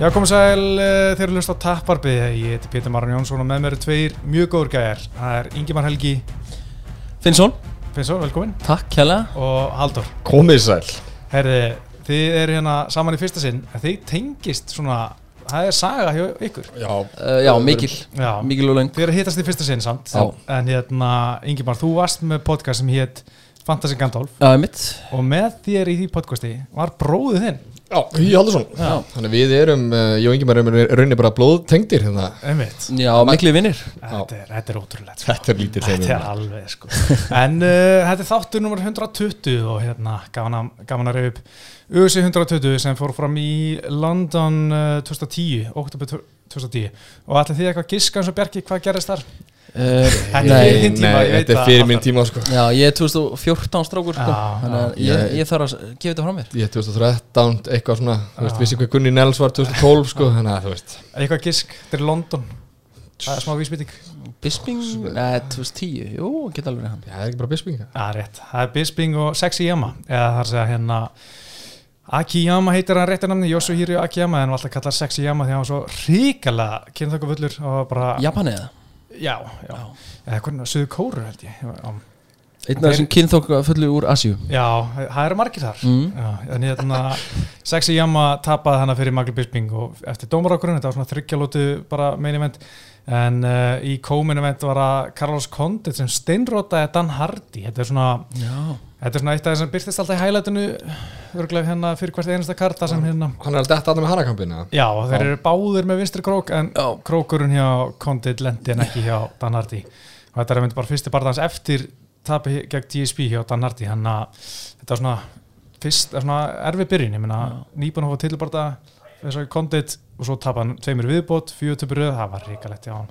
Já, komið sæl, uh, þeir eru hlust á Tapparbi, ég heiti Pétur Marun Jónsson og með mér eru tveir mjög góður gæjar. Það er Ingimar Helgi. Finnsson, Finnsson, velkomin, takk hella og Haldur. Komið sæl. Herði, þið eru hérna saman í fyrsta sinn, þið tengist svona, það er saga hjá ykkur. Já, uh, Já, mikil, Já, mikil og löng. Þið eru hittast í fyrsta sinn samt, Já. en hérna, Ingimar, þú varst með podcast sem hétt Fantasy Gandalf. Já, mitt og með þér í því podcasti var bróðið þinn, já, Í Haldursson Já. Þannig við erum, uh, ég og Ingimar erum rauninni bara blóðtengdir hérna. einmitt. Já, mikli vinnir Þetta er, þetta er ótrúlegt. sko. Þetta er lítið Þetta er alveg sko En uh, þetta er þáttur nummer 120 og hérna gaman að, reyða upp USA 120 sem fór fram í London uh, 2010, oktober 2010 og ætla því eitthvað að giska eins og Bjarki hvað gerist þar? Uh, Þetta er fyrir þinn tíma, þetta er fyrir minn tíma sko. já, ég er 2014 strákur sko. Ég, Ég- þarf að gefa þetta frá mér. Ég er 2013, eitthvað svona Þú veist, vissi hvað Gunni Nels var 2012 sko, Þannig að þú veist. Eitthvað gisk, þetta er London. Það er smá vísbytting Bisping, nei, 2010 Jú, geta alveg hann. Já, það er ekki bara rétt, það er Bisping og Sexy Yama eða það er að segja hérna Akiyama heitir hann réttir namni, Yosuhiro Akiyama en var alltaf kallar Sexy Yama því að hann var svo ríkala kynþökkufullur og bara, Japani eða já, já, eða hvernig, Suðu Kóru held ég, Einn af þessum kynþokk fullu úr Asjú Já, það eru margir þar. Mm. Já, en hérna Sexy Yama tapaði hana fyrir Magli Bisping og eftir dómarákurinn, þetta var svona þryggjalótu bara main event en uh, í co-main event var að Carlos Condit sem steinrótaði Dan Hardy. Þetta er svona, Já þetta er svona eitt af þess að byrtist alltaf í hælætinu örglega hérna fyrir hvert einasta karta sem hérna Hann er alltaf þetta með hanakampina Já, þeir eru báðir með vinstri krók en Já. krókurinn hjá Condit lendi en ekki hjá Dan Hardy. Og þetta er myndi bara fyrsti barndans eftir tapi gegn GSP hjá Dan Hardy. Hann að þetta var svona fyrst, er svona erfið byrjun, ég meina nýbúin að fá tilbarda þess að Condit og svo tapa hann tveimur viðbót, röð, það var ríkalegt hjá hann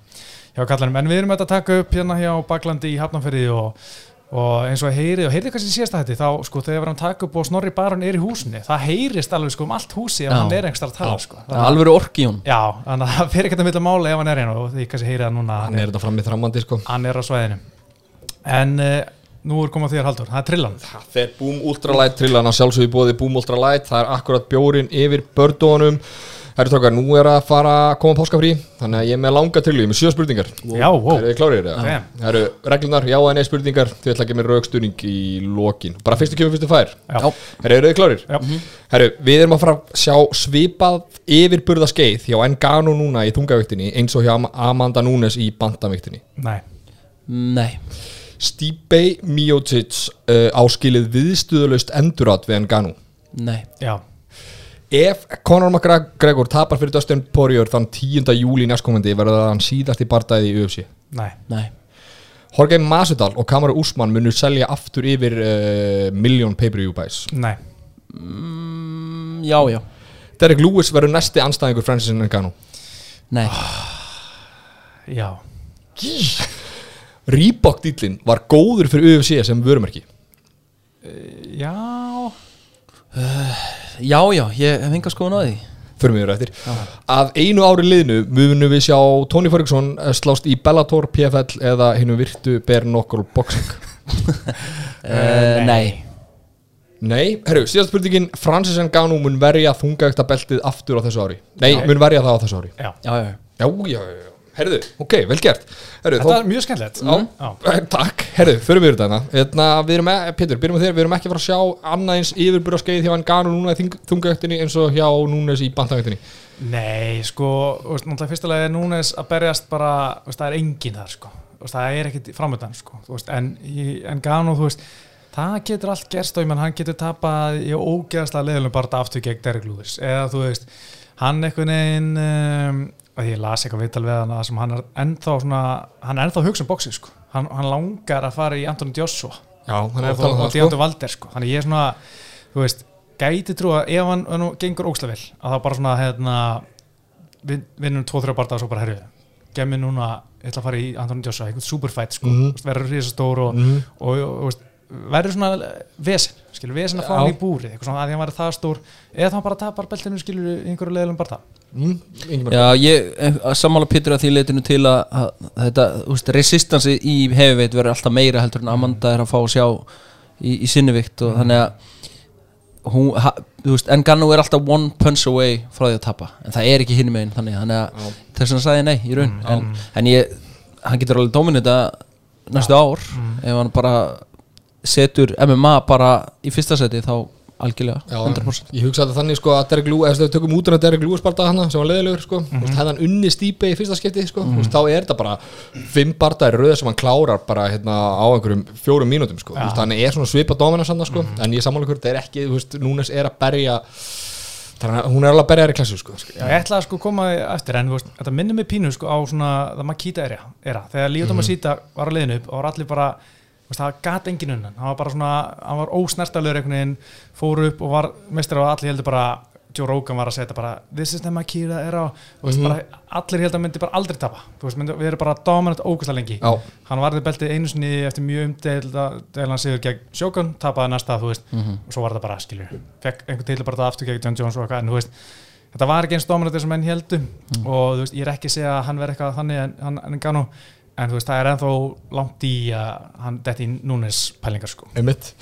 hjá kallanum, en við erum þetta að taka upp hérna hjá Baklandi í Hafnarferði og og eins og að heyri, og heyrið kannski síðast að þetta þá sko þegar að taka upp og Snorri Baron er í húsinu það heyrist alveg sko um allt húsi ef Já. hann er einhverstað að tala sko. Það er alveg orki í hún Já, þannig að það fyrir ekkert að mynda máli ef hann er hérna og því kannski heyrið það núna að Hann er þetta fram í þrammandi sko. Hann er á svæðinu. En uh, nú er komað þér Haldur, það er trillan. Það er Boom Ultralight trillan að sjálfsögðu bóði Boom Ultralight. Það er akkurat bjórin yfir bördónum Herri tókar, nú er að fara að koma páskafrí Þannig að ég er með langa trillu, ég er með sjö spurningar Já, wow. Þið klárið Já. þetta? Það eru reglunar, já en eða spurningar Þið ætla að gefa mér raukstuðning í lokin Bara fyrstu kemur fyrstu fær Já. Herru, eru þið klárir? Já. Herru, við erum að fara að sjá svipað yfirburða skeið hjá Engano núna í þungavíktinni eins og hjá Am- Amanda Nunes í bandavíktinni Nei, Nei Stipe Miocic uh, áskilið viðstuðulaust endurat við Engano Nei já, Ef Conor McGregor tapar fyrir Dustin Poirier þann 10. júli næstkomandi verður hann síðast í bardæði í UFC nei, Nei. Jorge Masvidal og Kamaru Usman munur selja aftur yfir uh, miljón pay-per-view buys. Nei. Mm, Já, já. Derek Lewis verður næsti anstæðingur Francis Ngannou. Nei. Já, Reebok dýllin var góður fyrir UFC sem vörumerki. Já Já, já, ég hef enga skoðun á því. Fyrir mig eftir. Að einu ári liðnu munum við sjá Tony Ferguson eh, slást í Bellator, PFL eða hinnum virtu bare knuckle boxing. Uh, Nei. Nei, herru, síðast spurningin Francis Ngannou mun verja þungaugta beltið aftur á þessu ári? Nei, Já. mun verja það á þessu ári? Já, Já, já, já Já, herru, ok, vel gert. Herru, þetta er mjög skemmtilegt. Já. eh, takk, herru, förum við þetta. Hérna, við erum, e- Pétur, byrjum með þér. Við erum ekki að fara að sjá annað eins yfirbúra skeið hjá Ngannou núna í þungaugtinni eins og hjá Núnes í bandaugtinni Nei, sko, veist, náttúrulega fyrstulega er Núnes að berjast bara, veist, það er enginn þar, sko, veist, það er ekkit framöndan, sko, veist, en, en Gano, þú veist, það getur allt gerst og ég menn, hann getur tapað í ógeðslega leðilum bara aftur gegn Derek Lewis, eða þú veist, hann einhvern veginn, um, að ég las eitthvað viðtal við hann að hann er ennþá svona, hann er ennþá hugsa um bóksið, sko, hann, hann langar að fara í Anthony Joshua Já, og, um Deontay sko Valder sko. þannig ég er svona, þú veist gæti trú að ef hann, hann gengur ókslega vel að það bara svona hérna, vin, vinnum tvo, þrjá barða og svo bara herru gemmi núna, ég ætla að fara í Anthony Joshua einhvern superfight, sko, mm. verður risastór og, Mhm. og, og, og verður svona vesen, skilur, vesen að fá hann í búrið eitthvað svona að því hann verður það stór. Eða þá hann bara tapar beltinu, skilur, í einhverju leðilum bara mm, Ingimar. Já, ég eh, sammála Pétur að því leitinu til að, að þetta, þú veist, resistansi í hefiveit verður alltaf meira heldur en Amanda er að fá að sjá í, í sinnivikt og þannig að hún, ha, þú veist, Ngannou er alltaf one punch away frá því að tapa en það er ekki hinn meginn þannig, þannig að þess vegna sagði ég nei í raun. En, en ég, hann getur alveg dominita næstu ár ef hann bara setur MMA bara í fyrsta seti þá algjörlega, Já, 100% Ég hugsa þetta þannig sko að Derek Lewis, eða við tökum út úr Derek Lewis bardaða hana sem var leðilegur sko, mm -hmm. hefði hann unni stípe í fyrsta skipti sko, mm þá er þetta bara fimm bardaðir röð sem hann klárar bara hérna á einhverjum fjórum mínútum sko, Þú veist, hann er svona svipa dominans hann sko, en ég samála ykkur, þetta er ekki, þú veist, Núnes er að berja þannig að hún er alveg að berja þér í klassu sko, Já, ég ætla að sko koma eftir en þú veist, þetta minnir mig pínu sko á svona það Makita era, era. þegar Líó Dóma Sýta var að leiðinu upp og var allir bara það gat engin unnan, hann var bara svona hann var ósnertalur einhvern veginn fór upp og var mestur og allir heldur bara Joe Rogan var að segja þetta bara this is the Makita era. Veist, bara allir heldur myndi bara aldrei tapa. Veist, myndi, við erum bara dominant ógustlega lengi. Já. hann varði beltið einu sinni eftir mjög umdeild hann sigur gegn Sjókun, tapaði næsta veist, og svo var þetta bara, skilur fekk einhvern til bara aftur gegn John Jones og eitthvað, þetta var ekki eins dominant sem enn heldu og þú veist, ég er ekki að segja að hann verði eitthvað þannig en hann en Gano, en þú veist, það er ennþá langt í að hann detti í núnes pælingar sko. Einmitt.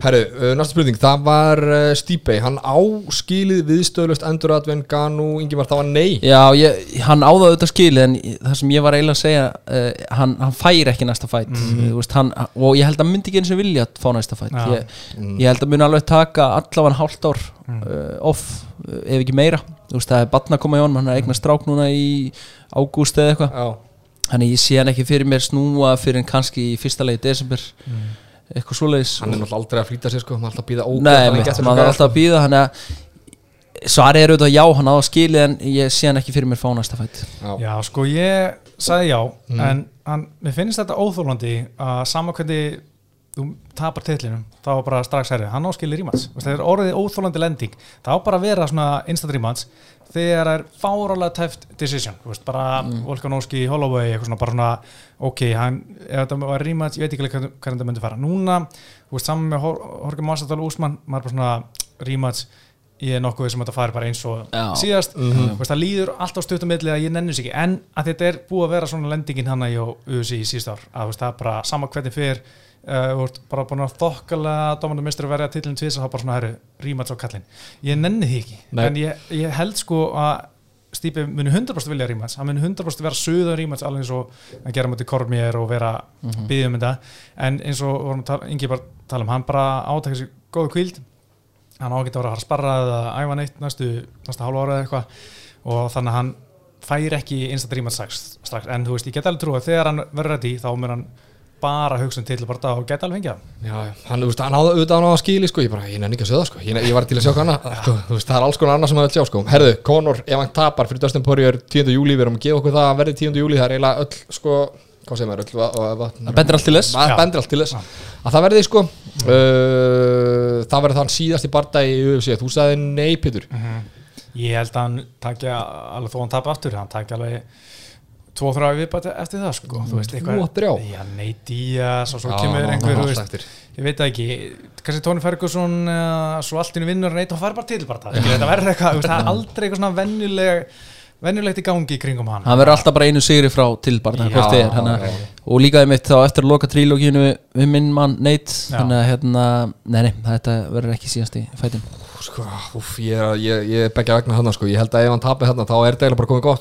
Herru, uh, næsta spurning, það var uh, Stípe, hann áskilið viðstöðlust endur að venn Ganu, Ingimar, það var nei. Já, ég, hann áða auðvitað skilið en það sem ég var eiginlega að segja uh, hann, hann fær ekki næsta fætt mm hann, og ég held að myndi ekki eins og vilja að fá næsta fætt Já. ég, ég held að muni alveg taka allavega hálft ár uh, off, uh, ef ekki meira. Þú veist, það er batna að koma í honum, hann er eignar strák núna í ágúst eða eitthvað. Já, Þannig ég sé hann ekki fyrir mér snúa fyrir en kannski í fyrsta leið desember. Eitthvað svoleiðis. Hann er náttúrulega aldrei að flýta sér sko, maður er alltaf að býða ógæð Nei, mitt, maður er alltaf að býða þannig að svarið er auðvitað já, hann á að skilið en ég sé hann ekki fyrir mér fá næsta fætt Já, Já, sko ég sagði já en hann, mér finnst þetta óþólandi að sama hvernig þú tapar titlinum, þá er bara strax herrið, hann áskilir rímans, þetta er orðið óþólandi lending, það á bara að vera svona instant rímans, þegar það er fárálega tæft decision, þú veist, bara mm. Volkanovski, Holloway, eitthvað svona bara svona, ok, hann, ef þetta var rímans ég veit ekki hvernig, hvernig þetta myndi fara. Núna, þú veist, saman með Hor- Jorge Massadal Úsmann, maður bara svona rímans ég er nokkuð sem þetta fari bara eins og Já. síðast. Þú veist, það líður alltaf stuttum milli að ég nenni sig ekki. En að þetta er búið að vera svona lendingin hana í USI í síðust ár að það bara sama hvernig fyrir uh, þú ert bara búin að þokkalega dómandu mistur að verja titlinn tvís og það bara svona herru, rímats á kallinn. Ég nenni því ekki, Nei. en ég, ég held sko að Stípi muni 100% vilja rímats. Hann muni 100% vera suða rímats alveg eins og að gera mútið Kormér og vera mm -hmm. byggja um þetta. En eins og vorum að tala, Ingi bara tala um hann bara átækja sér góðu kvíld hann á ekki að vera að að sparra eða æfa neitt næstu, næsta hálfa ára eða eitthvað. Og þannig að hann fær ekki instant rímats strax, strax. En þú veist, ég get alveg trú að þegar hann verður reddi þá mun hann bara hugsa um til bara og get alveg fengja hann. já, hann, þú veist, hann áða auðvitað á að skili sko, ég bara, ég nenni ekki að segja það sko. Ég, ég var til að sjá hana, sko, þú veist, það er alls konar annað sem maður vil sjá sko, herðu, Conor, ef hann tapar fyrir Dustin Poirier 10. júli, við erum að gefa okkur það að verði 10. júli, það er eiginlega öll sko, hvað segir maður, öll va- va- va- Það bendir allt til þess. Bendir allt til þess að það verði sko. Uh, það verði þann síðasti bardagi í UFC, þú sagði nei Pétur. Ég held að hann takja alveg þó hann tapa aftur, hann takja alveg tvo þrjá viðbæti eftir það sko, þú veist, Tvo, þrjá? já, og svo Já, kemur einhver, þú veist, ég veit það ekki kannski Tony Ferguson svo allt inn vinnur neitt og fær bara til bara það þetta verður eitthvað, það er aldrei eitthvað svona venjuleg venjulegt í gangi í kringum hann hann verður alltaf bara einu sigri frá til bara hvort þið er, hana, já. og líka einmitt þá eftir að loka trílóginu við, minn mann Nate Já. þannig að hérna, nei nei, þetta verður ekki síðast í fætin sko, úf, ég, er- ég, ég er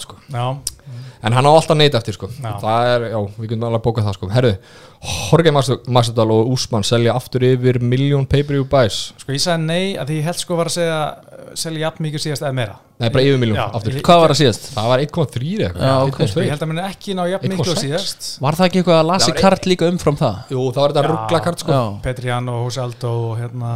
sko. ég að sko. en hann á alltaf neitt eftir sko. Já. það er, já, við getum alveg bókað það sko. herru, Jorge Massadal og Úsmann selja aftur yfir miljón pay-per-view buys sko ég sagði nei að því ég held sko var að segja uh, selja jafn mikið síðast eða meira nei, bara yfir miljón aftur ég- hvað var það síðast? það var 1,3 eitthvað Já, ok. 1,2. ég held að muni ekki ná jafn mikið og 1,6. síðast var það ekki eitthvað að lasi kart líka umfram það? jú, það var þetta rugglakart sko. Já. Petriano, Jose Aldo og hérna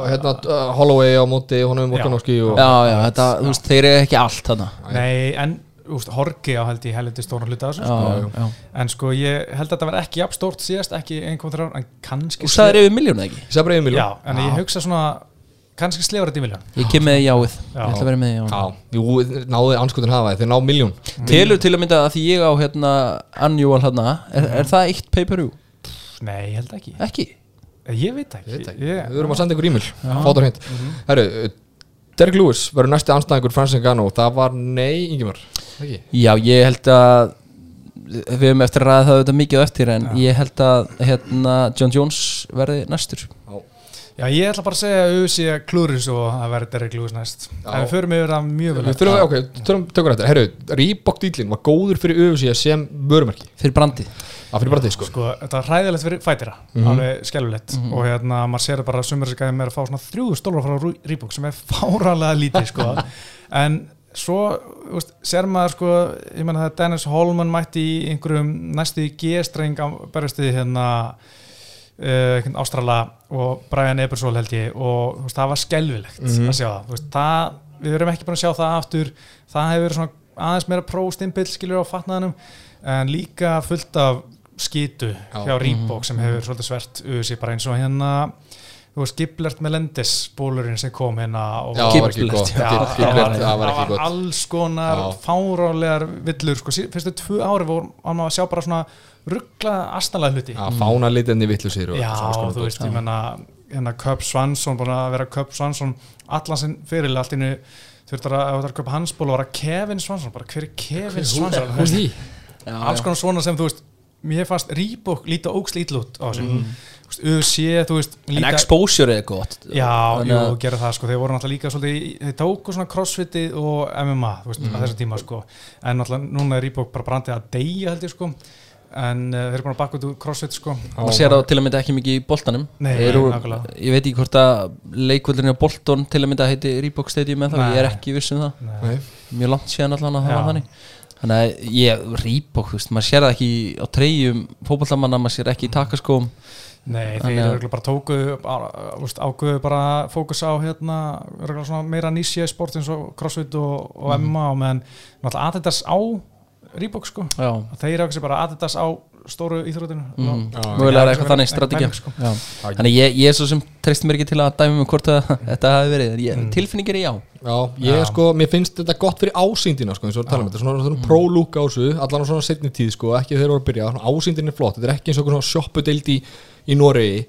og hérna uh, Holloway á móti honum Volkanovski og já, já, þetta, þú veist, þeir eru ekki allt þarna nei, en úst, Horki á held ég heldur stóran hluta af þessu já, sko. já. en sko ég held að þetta var ekki jafn stórt síðast ekki 1,3 en kannski þú sagðir yfir miljónu ekki? ég sagði bara yfir miljón já, en ég hugsa svona kannski slefur þetta í miljón ég kem með jáið, Já. ég ætla að vera með jáið. Já, jú, náðu anskutin hafa þið, þeir ná miljón Telur til að mynda að því ég á hérna annual hérna, er, er það eitt pay-per-view? nei, ég held ekki, Ekki? ég veit ekki, Ég veit ekki, Ég- við erum að senda ykkur e-mail. Fátur hreint Herru, uh, Derek Lewis verður næsti anstæðingur Francis Ngannou. Það var nei, Ingimar. Ekki? Já, ég held að við hefum eftir að ræða það auðvitað mikið eftir en ég held að hérna, John Jones verði næstur. Já, Já, ég ætla bara að segja að auðvitað klúris og að verði Derek Lewis næst. Já. en við förum yfir það mjög vel Við þurfum, ok, tökum, þetta. Herru, Reebok dýlin var góður fyrir UFC sem vörumerki. Fyrir brandið Þig, sko sko, þetta var hræðilegt fyrir fætira alveg skelvilegt og hérna, maður sér bara að sumur þessi gæði með að fá svona þrjúðu stólar frá Reebok sem er fáralega lítið sko. en svo úst, sér maður sko, ég menna það Dennis Holman mætti í einhverjum næstu í G-streng á berjastuði hérna uh, Ástrala og Brian Ebersol held ég og veist, það var skelvilegt Mhm. að sjá það, veist, það við erum ekki búin að sjá það aftur. Það hefur verið aðeins meira próstimpill skilur á fatnaðanum en líka fullt af skitu Já. hjá Reebok sem hefur svolítið svert auðvitað bara eins og hérna þú veist, Giblert Melendez bólurinn sem kom hérna og Já, það var ekki Giblert, það var ekki var gott. alls konar fárálegar villur sko, fyrstu tvö ári voru hann að sjá bara svona ruggla astanlega hluti. Já, fána litinni vittlusir og Já, þú veist, ég menna hérna Köp Svansson, búin að vera Köp Svansson allan sinn fyrirlega allt innu þurftur að, ef þú ert að köpa hans ból og vera Kevin Svansson, bara hver er Kevin Svansson? alls konar svona sem þú veist mér fannst Reebok líta ógslítl út á þessu. Þú veist, UFC, þú veist en líka, exposure er gott. Já, jú, að- gera það sko, þeir voru náttúrulega líka svolítið, þeir tóku svona crossfitið og MMA, þú veist, Mhm. á þessum tíma sko, en náttúrulega núna er Reebok bara brandið að deyja held ég sko, en uh, þeir eru búin að baka út úr crossfit sko, maður sér það til að mynda ekki mikið í boltanum. Nei, eru, ég veit ekki hvort að leikvöldurinn á Bolton til að mynda heiti Reebok Stadium en það, Nei. ég er ekki viss um það. Nei. mjög langt síðan allan að það var þannig þannig að ég, þú veist, maður sér það ekki á treyjum fótballamanna, maður sér ekki í takaskóm. Nei, þeir eru bara tóku á- úst, ákveðu bara fókus á hérna, meira nýsja sport eins og crossfit og, og. MMA og meðan náttúrulega Adidas á Reebok sko, já, þeir ákveðu bara Adidas á stóru íþrótinu. Já. mögulega er eitthvað þannig strategja sko. Já. þannig ég, ég er svo sem treysti mér ekki til að dæmi mig hvort að þetta hafi verið. En ég, tilfinningir er já. Já, ég Já. sko, mér finnst þetta gott fyrir ásýndina sko, eins og við tala um. Þetta, svona, svona pro-look á þessu allan á svona setni tíð sko, ekki þegar voru að byrja. Svona ásýndin er flott, þetta er ekki eins og svona shoppudeild í, í Noregi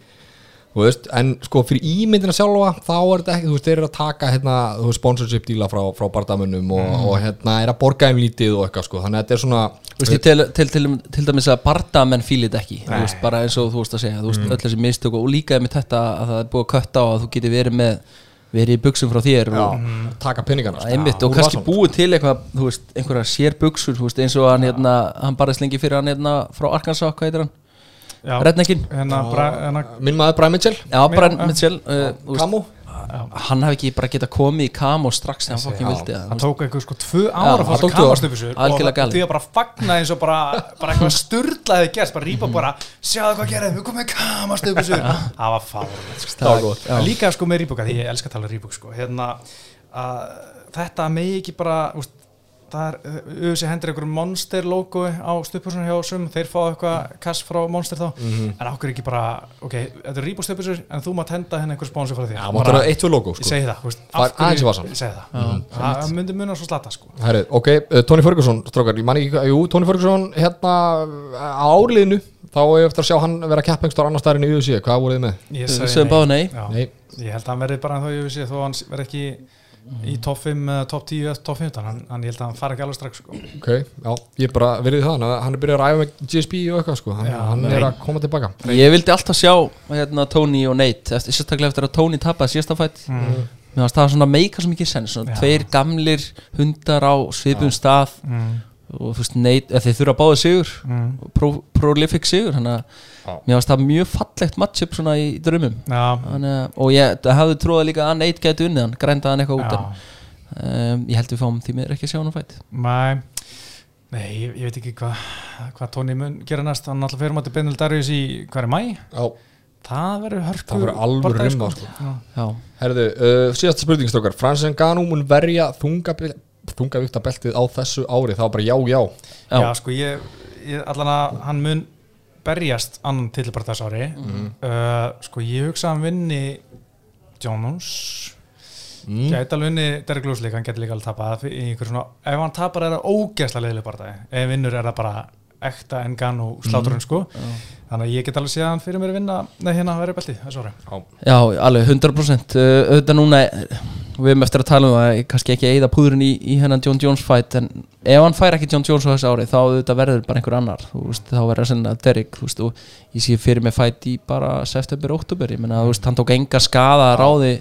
veist, en sko fyrir ímyndina sjálfa þá er þetta ekki, þú veist, þeir eru að taka hérna, þú veist, sponsorship díla frá, frá bardamönnum og, og hérna er að borga þeim lítið og eitthvað sko, þannig að þetta er svona Þú veist, til, til, til, til dæmis að bardamenn fílit ekki, þú veist, bara eins og þú veist að segja þú veist, öll þessi mistök og líka með þetta að það er búið að kötta á að þú geti verið með verið í buksum frá þér já, og, taka pinningana sko. og kannski búið til eitthvað, veist, einhverja sér buksur veist, eins og hann, hérna, hann bara slengi fyrir hann hérna, frá Arkansas, hvað heitir hann? Já, Redneckin? hérna, bara, hérna. Minn maður Brian Mitchell, Já, bara Já. Mitchell uh, þú veist, Camo hann hafi ekki bara getað komið í kamo strax þegar hann fokkin vildi það Það tók eitthvað sko tvö ára Já, að það fá tók að tvö ár. kamast upp þessu Algjörlega og því að bara fagna eins og bara, bara eitthvað sturlaði gerst, bara rýpa bara sjáðu hvað gerðum, við komum að kamast upp þessu það var fárulegt sko. Líka sko með rýbúka, því ég elska að tala rýbúk sko. hérna, að þetta megi ekki bara úst, það er, auðvitað hendur einhverjum monster logo á stöpursuna hjá sum þeir fá eitthvað kass frá monster þá Mhm. en okkur ekki bara, ok, þetta er rýbúk stöpursur en þú mátt henda henni einhver sponsor frá þér Já, Bara- máttu það eitt tvö logo Ég sko. segi það, veist, Það er aðeins í vasann. Ég segi það, það myndi muna svo slata sko. Herri, ok, uh, Tony Ferguson, strókar, ég man ekki jú, Tony Ferguson, hérna, á árliðinu, þá er ég eftir að sjá hann vera keppengstar annar staðarinn í UFC, hvað voruð þið með? Ég Ég held að hann verði bara en þá ég vissi þó hann verði ekki í topp 5 eða topp 10 eða topp 15 hann, hann ég held að hann fari ekki alveg strax sko. ok, já, ég bara verið það, hann- hann er byrjað að ræða með GSP og eitthvað, sko, hann, Já, hann er að koma tilbaka. Ég vildi alltaf sjá hérna, Tony og Nate eftir, sérstaklega eftir að Tony tapaði síðasta fætt mm. Mér fannst það svona meika sens svona Já. tveir gamlir hundar á svipum stað Mm. Og þú veist, Nate, eða þeir þurfa að báða sigur. Mm. pro, prolific sigur þannig að mér fannst það mjög fallegt matchup svona í drömmum að, og ég það hafði trúið líka að Nate gæti unnið hann grændaði hann eitthvað út um, ég held við fáum því mér ekki að sjá hann á fætt Nei, nei ég, ég veit ekki hvað hva Tony mun gera næst. Hann alltaf fyrir mátti Benil Darius í hver er mæ Já, það verður hörku Það verður bardagi, rimma, sko. herðu, uh, síðasta spurning, strókar, Francis Ngannou mun verja þungabil- þungavíktabeltið á þessu ári, var bara já, já. já, Já, sko ég, ég allan að hann mun berjast annan til bara þess ári. Uh, sko ég hugsa að hann vinni Jones. Mm. gæti alveg vinni Derek Lewis líka, hann geti líka alveg tapað ef hann tapar er það ógeðslega leiðileg bara ef vinnur er það bara ekta en gann og sláturinn sko þannig að ég get alveg séð að hann fyrir mér að vinna nei hérna verið belti þessu ári. Já, já, alveg 100% uh, auðvitað núna við erum eftir að tala um það kannski ekki eigða púðurinn í, í hennan John Jones fight en ef hann fær ekki John Jones á þessu ári þá auðvitað verður bara einhver annar þú veist, þá verður Derrick þú veist, og ég sé fyrir mig fight í bara september, oktober, ég menna þú veist, hann tók enga skada að ráði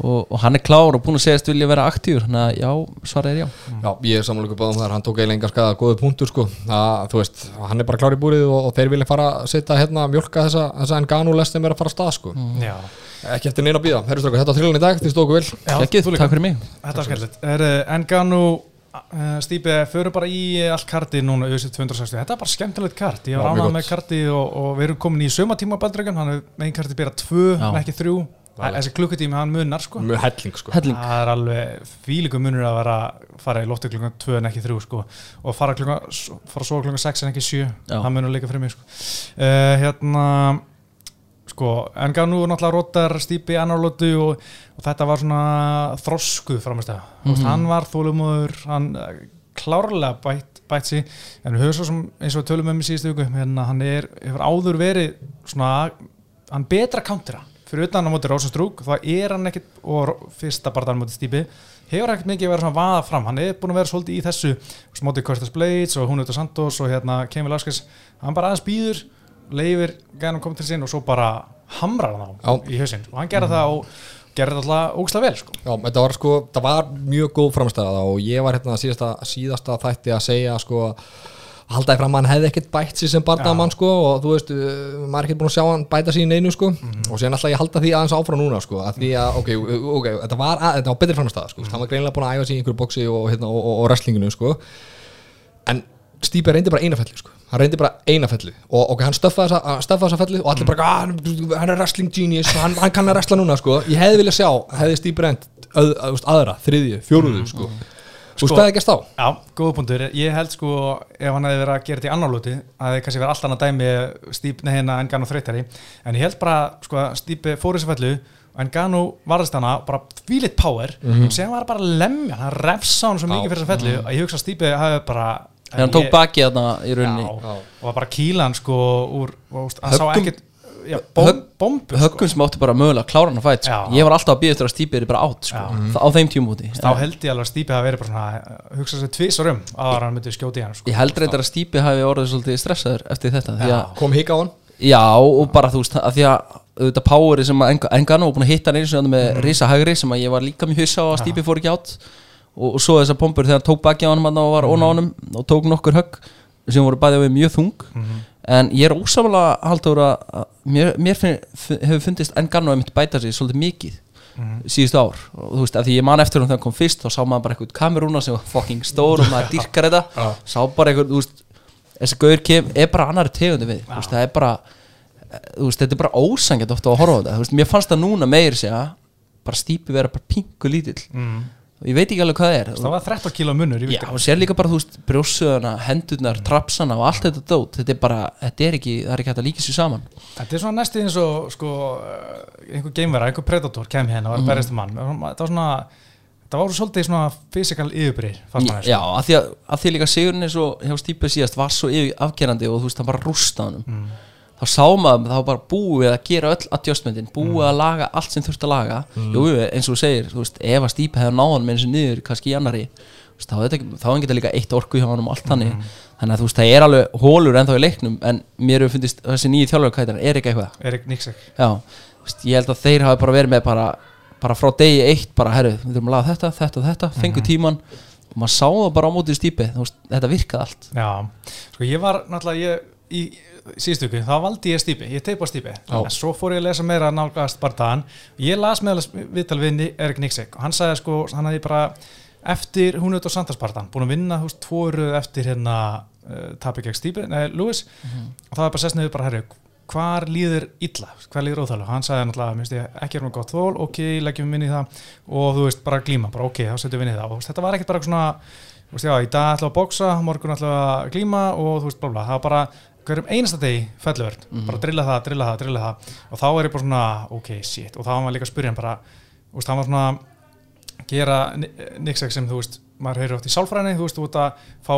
og, og hann er klár og búin að segjast vilja vera aktífur þannig að já, svara er já. Já, ég er samanlega báðum þar, hann tók eiginlega enga skada góðu punktur sko, það, þú veist, hann er bara klár í búrið og, og þeir vilja fara að setja hérna mjölka þessa, þessa Ekki eftir neina að býða, herrustrákar, þetta var þrillan í dag, þið stóku vel líka. takk fyrir mig Þetta var skemmtilegt. Er Enganu uh, Stípi fyrir bara í allt karti núna auðvitað 260. Þetta er bara skemmtilegt kart. Ég var ánað með karti og, og við erum komin í sömatíma baldröggan, hann er megin karti Já. en ekki þrjú. Þessi klukkutími hann munar sko. mjög helling sko Helling, Það er alveg fílíku munur að vera fara í loftu klukkan 2 en ekki 3 sko. og fara, klukkan, fara svo klukkan 6 en ekki 7 Já. það munur líka fyrir mig sko. uh, hérna sko, en gaf nú náttúrulega rótar stípi annarlótu og, og þetta var svona þroskuð framist að Mhm. hann var þólumóður hann eh, klárlega bætt, bætt sig. En við höfum svo sem eins og tölum um í síðustu viku hérna, hann er, hefur áður verið svona, hann betra countera. Fyrir utan á móti Rósastrúk þá er hann ekkit, og fyrsta barðan móti stípi hefur ekkert mikið verið svona vaða fram. Hann er búin að vera svolítið í þessu móti Curtis Blades og hún auðvitað Santos og hérna Kemi Laskes, hann bara aðeins býður leifir gæðan að koma til sín og svo bara hamrar hann á í hausinn og hann gerði það og gerði það alltaf ógslag vel sko. Já, þetta var sko, það var mjög góð framstæða og ég var hérna síðasta, síðasta þætti að segja sko að haldaði fram að hann hefði ekkert bætt sér sem barnamann sko og þú veist, uh, maður er ekkert búin að sjá hann bæta sér í neinu sko. Og síðan alltaf ég halda því aðeins áfram núna sko að því að, ok, ok, þetta var, að, þetta var betri framstæða sko, hann var greinlega búin að æfa sig í einhverju boxi og, hérna, og, og, og wrestlinginu sko. En Stípi reyndi bara eina fellu sko. Hann reyndi bara eina fellu og ok, hann stöffaði þessa, þessa fellu og allir bara, "Ah, hann, hann er wrestling genius hann, hann kann að wrestla núna sko. ég hefði viljað sjá, hefði Stípi reynd öð, að, aðra, þriðju, fjóruðu sko. þú Sko- veist hvað það gerst á Já, góða punktur. Ég held sko ef hann hefði verið að gera þetta í annar lóti að það hefði verið allt annað dæmi Stíp neina Engano þreytari en ég held bara sko að Stípi fór þessu fellu og Engano varðist hana bara fílitt power Mhm. og sem var bara að lemja hann refsa hann svo mikið fyrir þessu fellu að ég hugsa að Stípi hafi bara þegar hann tók bakið þarna í rauninni Já, Já. og var bara kílan sko úr, og, úst, hann sá ekkert já, bombu sko. höggum sem áttu bara mögulega að klára hann að fætt sko. Já. ég var alltaf að býða eftir að stípið er bara átt sko. Já. á þeim tímúti þá held ég alveg að Stípi hafi verið bara svona að hugsa sér tvisar um að hann myndi skjóti í hann sko. ég held reyndar að stípið hafi orðið svolítið stressaður eftir þetta því að, kom hík á hann já og bara þú veist að því að auðvitað poweri sem að Engano var búin að hitta hann einu sinni með Mhm. risa hægri sem að ég var líka mjög hissa á að stípið fór ekki átt og, og svo þessar pompur þegar hann tók bakið á hann og var ón á honum og tók nokkur högg sem voru bæðið við mjög þung. Mhm. en ég er ósamlega haldur að að mér, mér finn, hefur fundist Engano einmitt bæta sig svolítið mikið Mhm. síðustu ár. Og þú veist, að því ég man eftir hún þegar hann kom fyrst þá sá maður bara eitthvað kamerúna sem var fucking stór og maður dyrkar þetta. Sá bara eitthvað, þú veist þessi gaur kem, er bara annari tegundi við þú veist, það er bara þú veist, þetta er bara ósangjart ofta að horfa á þetta. Þú veist, mér fannst það núna meir segja bara stípi vera bara pingu lítill. Mm. Og ég veit ekki alveg hvað það er. Það var 13 kíló munur Já, og sér líka bara, þú veist, brjóssuðana, hendurnar, trapsana og allt þetta dót, þetta er bara, þetta er ekki, það er ekki hægt að líka sér saman. Þetta er svona næstu eins og sko, eh, einhver geimvera, einhver predator kem hérna og var berjast um mann það var svona það voru svolítið svona fannst manni, Já, sko. að því, að, að því líka Sigurinn eins og hjá Stípið síðast var svo afgerandi og þú veist, hann bara rústa hann Mm. Þá sá maður, þá bara búið að gera öll adjustmentin, búið að laga allt sem þurfti að laga, jú, jú, eins og þú segir þú veist, ef að Stípið hefði náðan með eins og niður kannski í annari, veist, þá hefði þetta ekki- líka eitt orku hjá hann og allt þannig. Þannig að þú veist, það er alveg hólur ennþá í leiknum en mér hefur fundist þessi nýju þjálfarkætar er ekki eitthvað? Já, þú veist, ég held að þeir hafi bara verið með bara, bara frá degi eitt bara, herru, við þurfum að laga þetta, þetta og þetta fengu tíman og maður sá það bara á mótið veist, þetta virkaði allt. Já, sko ég var náttúrulega ég, í síðustu ykkur, þá valdi ég stípi ég teipa stípi, en svo fór ég að lesa meira nálgast bardaðan, ég las meðal viðtal við Ni- Erik Nixek og hann sagði sko, hann hefði bara eftir hún auðvitað Sandarspartan, búin að vinna þú veist, tvo röð eftir hérna uh, tapi gegn stípi, nei, Lewis. Og það var bara sest niður bara, herru, hvar líður illa, hvar líður óþálu, hann sagði náttúrulega, minnst ég, ekki er með gott þól, ok, leggjum við inn í það. Og þú veist, bara glíma, bara ok, þá setjum við inn í það. Og þetta var ekkert bara svona þú veist, já, í dag ætla að boksa, morgun ætla að glíma og þú veist, bla bla, það var bara hverjum einasta degi felluvert, bara drilla það, drilla það, drilla það. Og þá er ég bara svona, ok, shit. Og þá var maður líka að spyrja hann bara, veist, hann var svona gera nixek sem þú veist, maður heyrir oft í sálfræðinni þú veist, þú ert að fá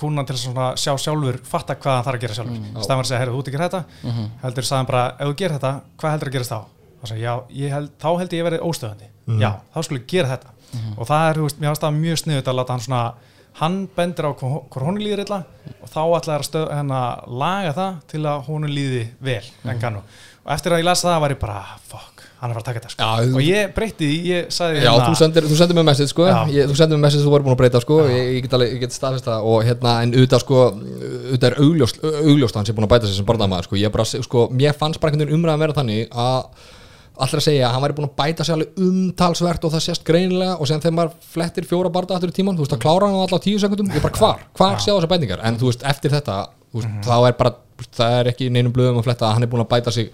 kúnan til að sjá sjálfur, fatta hvað hann þarf að gera sjálfur. Mm. stafan að segja, heyrðu, þú ert ekki þetta. Heldur sagði hann bara, ef þú gerir þetta, hvað heldur að gerast þá? Og sagði, já, ég held, þá held ég verið óstöðandi. Já, þá skulle ég gera þetta. Og það er, þú veist, að hann hann bendir á hvor honum líður illa og þá ætlaði að stöð, hérna, laga það til að honum líði vel en kannu og eftir að ég las það var ég bara fuck, hann er bara að taka þetta sko. Já, og ég breytti því, ég sagði Já, þú sendir, þú sendir mér message sko. Ég, Þú sendir mér message þú voru búin að breyta sko. Ég, ég get, get staðfist það. Og hérna en auðvitað sko auðvitað er augljóst, augljóst að hann sé búin að bæta sig sem barndamaður sko. Ég bara, sko, mér fannst bara einhvern veginn umræðan vera þannig að allir að segja að hann væri búin að bæta sig alveg umtalsvert og það sést greinilega og sem þegar maður flettir fjóra barða aftur í tíman, þú veist að klára hann á alltaf tíu sekundum ég bara hvar, hvar sjá þessar bætingar? En þú veist eftir þetta, veist, þá er bara það er ekki neinum blöðum að fletta að hann er búin að bæta sig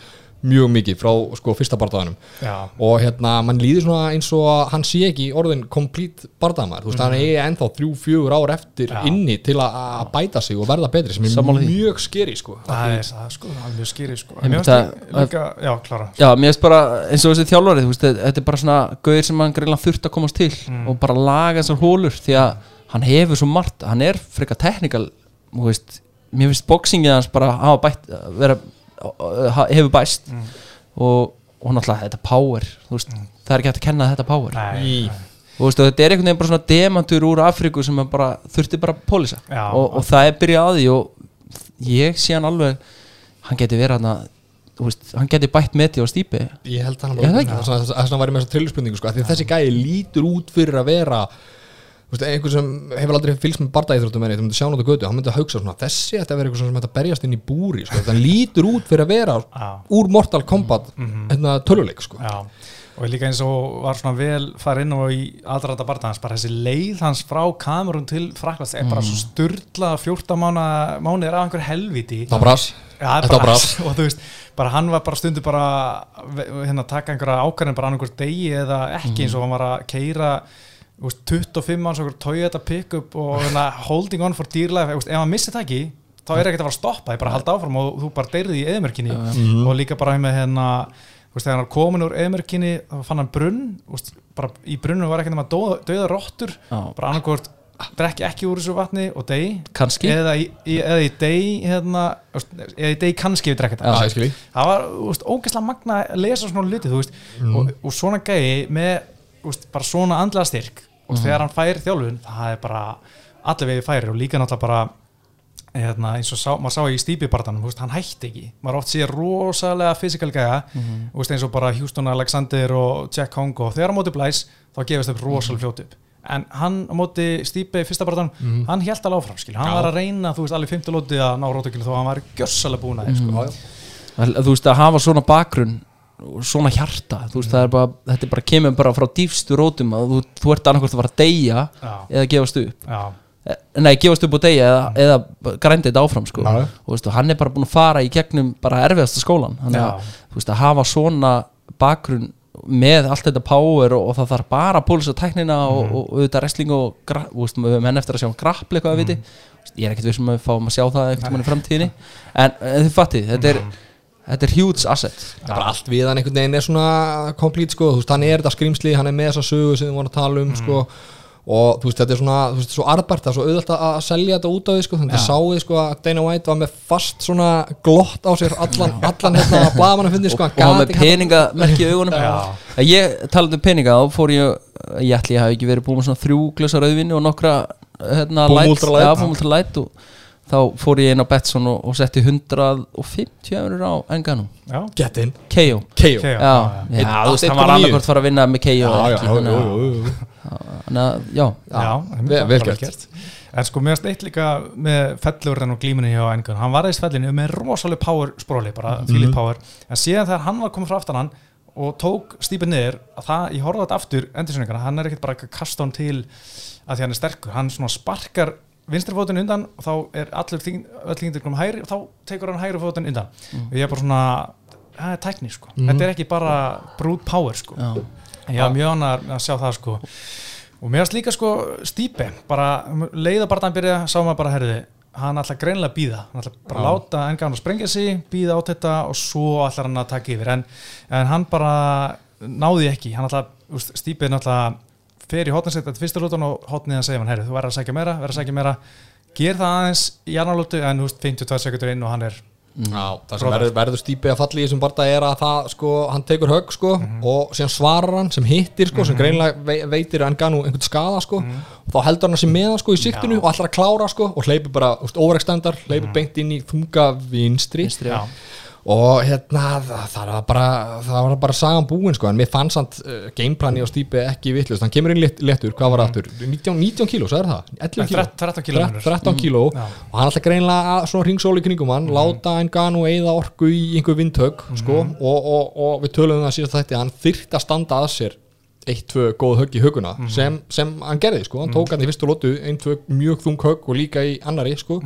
mjög mikið frá sko fyrsta bardaðanum Já. og hérna, mann líður svona eins og að hann sé ekki orðin complete bardamar þú veist, hann er ennþá þrjú, fjögur ár eftir Já. inni til að að bæta sig og verða betri sem er því. mjög skeri sko það er það sko, það er mjög skýri sko. Einmitt Mér finnst það- líka, já, klára Já, mér finnst bara eins og þessi þjálfari þú veist, þetta er bara svona gauðir sem hann greinlega þurft að komast til og bara laga þessar hólur því að hann hefur svo margt hann er frekar teknikal þú veist, mér finnst boxingið hans bara hafa bætt vera, hefur bæst. Og, og náttúrulega þetta power veist, það er ekki hægt að kenna þetta power. Nei, og veist, og þetta er einhvern veginn bara svona demantur úr Afríku sem bara, þurfti bara að pólisa. Já. og, og það er byrjað að því og ég sé hann alveg hann geti verið hann að veist, hann geti bætt með því á stýpi ég held að hann Ég veit ekki. það svona að væri með þessa trilluspurningu sko, af því að þessi gæi lítur út fyrir að vera þú veist, einhver sem hefur aldrei fylgst með bardaíþróttum enni, þú myndir sjá náttúrulega götu, hann myndi að hugsa svona þessi ætti að vera eitthvað sem ætti að berjast inn í búri sko, þannig lítur út fyrir að vera Já. úr Mortal Kombat hérna, töluleik sko. og líka eins og var svona vel fara inn og í aðræta barða hans, bara þessi leið hans frá kamerun til Fraklands er bara svo styrla 14 mánu, mánu er af einhver helviti það það Þetta var bara, brass. og þú veist, bara hann var bara stundu bara hérna taka einhverja ákvæðin bara annað degi eða ekki eins og hann var að keira veist, 25 manns okkur Toyota pickup og hérna, holding on for dear life. Veist, ef hann missi það ekki, þá er ekkert að fara að stoppa þið bara halda áfram og þú bara deyrði í eðmerkinni og líka bara með hérna þegar hann komin úr eðmerkinni þá fann hann brunn, bara í brunnu var ekki nema döða, rottur. Já. bara annarkvort drekki ekki úr þessu vatni og degi eða í, í, eða í degi hérna, eða í degi kannski við drekka skilji. það. var ógeðslega magna að lesa svona þú veist, og, og svona gæi með veist, bara svona andlega styrk og þegar hann fær þjálfun það er bara allir vegi færi og líka náttúrulega bara hérna, eins og sá, maður sá í stípibartanum veist, hann hætti ekki, maður oft sé rosalega fysikal gæja, þú veist, eins og bara Houston Alexander og Jack Kongo þegar hann móti blæs, þá gefist upp rosalega fljótt upp. En hann móti stípi í fyrsta bartan, hann held alveg áfram hann Já. var að reyna, þú veist, alveg 50 lóti að ná rótökilu þó að hann var gjössalega búin að sko. að, þú veist að hafa svona bakgrunn svona hjarta veist það er bara, þetta er bara kemur bara frá dýfstu rótum að þú, þú ert annarkvort að fara að deyja Já. eða gefast upp. Já, Eh, nei, gefast upp og deyja eða, eða grændi þetta áfram sko. Og, veist, og hann er bara búin að fara í gegnum bara erfiðasta skólan þannig Já. að veist að hafa svona bakgrunn með allt þetta power og, og það þarf bara að pólisa tæknina og, og, og auðvitað wrestling og við höfum enn eftir að sjá grappli eitthvað að viti ég er ekkert að við fáum að sjá það veginn í framtíðinni. En, en þið fattið, þetta er þetta er huge asset. Það er bara allt við hann einhvern veginn er svona complete sko, þú veist, hann er þetta skrýmsli, hann er með þessa sögu sem við vorum að tala um sko. Og þú veist, þetta er svona, þú veist, svo arbært það er svo auðvitað að að selja þetta út á því sko. Þannig að sáði sko að Dana White var með fast svona glott á sér allan, allan hérna blaðmann að finni sko og hann með peningamerki í augunum. Að ég talandi um peninga þá fór ég, ég ætli ég hafi ekki verið búin með svona þrjú glösa rauðvinni og nokkra hérna, light, ja, Light og þá fór ég inn á Betson og, og setti 150 eurur á enganum já, get in, KO. Já, já. þú veist, hann var 1,9. annarkort fara að vinna með KO já, já, já, þannig já, að- já, já. þannig að, já Já, einmitt, vel- það vel var gert. En sko, mér finnst eitt líka með fellurinn og glímunni hjá Engun, hann var aðeins fellinu með rosalega power spróli, bara Mhm. Philip Power en síðan þegar hann var komið frá aftan hann og tók stípið niður, að það, ég horfði þetta aftur endursynningarna, hann er ekkert bara að kasta hann til að því hann er sterkur, hann svona sparkar vinstri fótinn undan og þá er allur þing, öll þingdir komum hæri og þá tekur hann hæri fótinn undan. Og ég er bara svona, það er tækni sko. Þetta er ekki bara brute power sko. Já. ég var mjög annar að sjá það sko. Og mér varst líka sko stípi bara leiða bara hann byrja sá maður bara herði hann ætla greinlega að býða hann ætla bara að láta engan að sprengja sig býða á þetta og svo ætlar hann að taka yfir. En, en hann bara náði ekki. Hann ætla, úst, stípið náttúrulega fer í hotninsett þetta fyrsta rútan og hotnið að segja hann herri þú verður að sækja meira, verður að sækja meira. Ger það aðeins í annarlótu en þú veist 52 sekundur inn og hann er Já, það sem verður, verður stípi að falli í þessum barða er að það, sko, hann tekur högg, sko, og síðan svarar hann sem hittir, sko, sem greinlega vei, veitir Enganu einhvern skada, sko, og þá heldur hann að sé með hann, sko, í siktinu og ætlar að klára, sko, og hleypur bara, overextendar, hleypur beint inn í þunga vinstri, Vinstri, Já, og hérna, það, var bara, það var bara sagan búin, sko, en mér fannst samt uh, gameplani á stípi ekki vittlust, hann kemur inn létt, léttur, hvað var aftur, 19, 19 kíló, sagði það, 11 kíló, 13 kíló munur. 13 kíló. Já. og hann alltaf greinlega svona ringsóli kringum hann, láta Enganu eða orku í einhver vindhögg sko, og, og, og við töluðum um það síðast þetta hann þyrft að standa að sér eitt, tvö góð högg í högguna sem, sem hann gerði, sko, hann tók hann í fyrstu lótu ein, tvö mjög þung högg og líka í annari sko,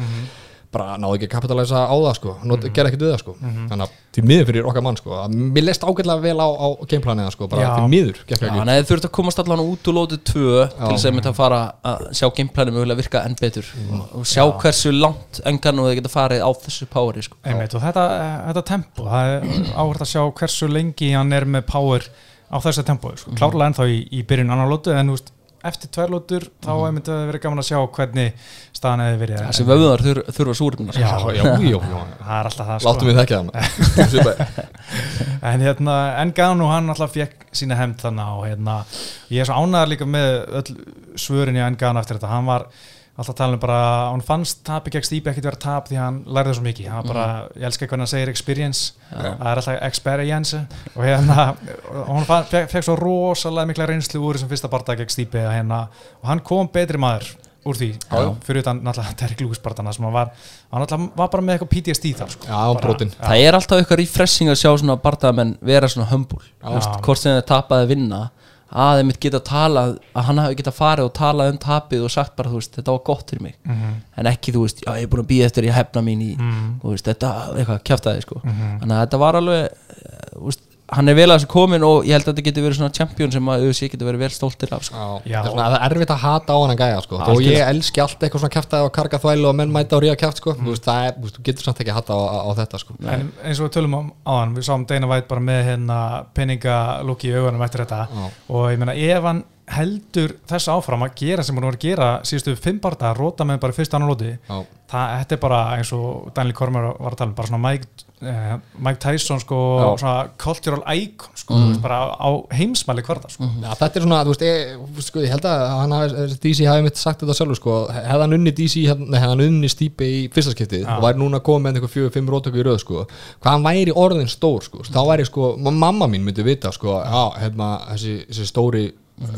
bara náði ekki að kapitalæsa á það sko, Not, gerði ekkert við það sko. Þannig að því miður fyrir okkar mann sko að mér leist ágætlega vel á, á gameplanið sko, bara Já. því miður, gekk Já, ekki. hann hefði þurft að komast allan út úr lótið tvö til þess að mynda að fara að sjá gameplanið mögulega virka enn betur og sjá hversu langt engan og þið geta farið á þessu poweri sko. Einmitt, og þetta, þetta tempo, það er áhvert að sjá hversu lengi hann er með power á þessu tempo, sko. klárlega ennþá í, í byrjun annar lótu, en þú veist, eftir tvær lótur þá mm. myndi það verið gaman að sjá hvernig staðan hefði verið. Þessi vöðuðar þur, þurfa súrefnina Já, já, já, það er alltaf það láttum við það Svipaði. en hérna, Engano hann alltaf fekk sína hemd þannig og hérna, ég er svo ánægðar líka með öll svörin í Engano eftir þetta, hann var alltaf talað um bara, hann fannst tapi gegn Stípi ekkert vera tap því hann lærði svo mikið hann var bara, ég elska hvernig hann segir experience það er alltaf experience og hérna, hann fekk, svo rosalega mikla reynslu úr þessum fyrsta barða gegn Stípi hérna, og hann kom betri maður úr því, Já, já. fyrir utan náttúrulega Derek Lewis barðana sem hann var, hann náttúrulega var bara með eitthvað PTSD þar sko. Já. Já. það er alltaf eitthvað refreshing að sjá svona barndamenn vera svona humble Vist, hvort sem þeir tapaði vinna að þeim geta talað að hann hafi geta farið og talað um tapið og sagt bara þú veist þetta var gott fyrir mig. Mhm. en ekki þú veist já ég er búin að býða eftir ég hefna mín í þú veist þetta eitthvað kjaftaði sko. Þannig að þetta var alveg eh, veist, hann er vel að þessu komin og ég held að þetta getur verið svona champion sem að UFC getur verið vel stoltir af sko. Já, Já. það er svona að það er erfitt að hata á hann að gæja sko. Algjörlega. ég elski allt eitthvað svona kæftæði og karga þvælu og menn mæta og ríða kæft sko. þú veist, það er, þú veist, þú getur samt ekki að hata á, á, þetta sko. En eins og við tölum á áðan, við sáum Dana White bara með hérna peningalúki í augunum eftir þetta Já. og ég meina ef hann heldur þess áfram að gera sem hann var að gera síðustu fimm barða, róta með bara fyrst annan það, þetta er bara eins og Daniel Cormier var að tala um, bara svona Mike, eh, Mike Tyson sko, Já. svona cultural icon sko, mm. veist, bara á heimsmæli hverða sko. Já, þetta er svona, þú veist, ég, sko, ég held að hann hafi, DC hafi mitt sagt þetta sjálfur sko, hefði hann unni DC, hann unni stípi í fyrsta skiptið Já. og væri núna komið með einhver fjögur, fimm rótöku í röð sko, hvað hann væri orðin stór sko, þá væri sko, ma- mamma mín myndi vita sko, já, hérna, þessi, þessi stóri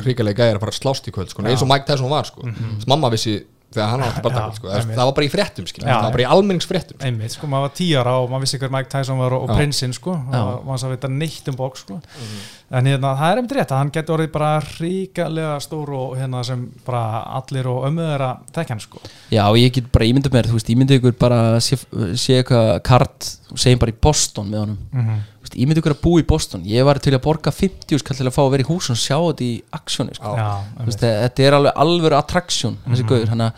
ríkalegi gæði er að fara að slást í kvöld sko, eins og Mike Tyson var sko, þess mamma vissi þegar hann átti bara Já, sko, það var bara í fréttum skil, Já. það var bara í almenningsfréttum einmitt, sko, maður var tíu ára og maður vissi hver Mike Tyson var og, og prinsinn sko, og maður sá vita neitt um bók sko. en hérna, það er einmitt rétt að hann getur orðið bara ríkalega stór og hérna sem bara allir og ömmuður að tekja hann sko. já og ég get bara ímyndað mér þú veist ímyndað ykkur bara sé, sé eitthvað kart segjum bara í Boston með honum. Mm -hmm. Veist, ímyndað ykkur að búa í Boston. Ég var til að borga 50 skall til að fá að vera í hús og sjá þetta í aksjóni sko. Þetta er alveg alvöru attraksjón þannig að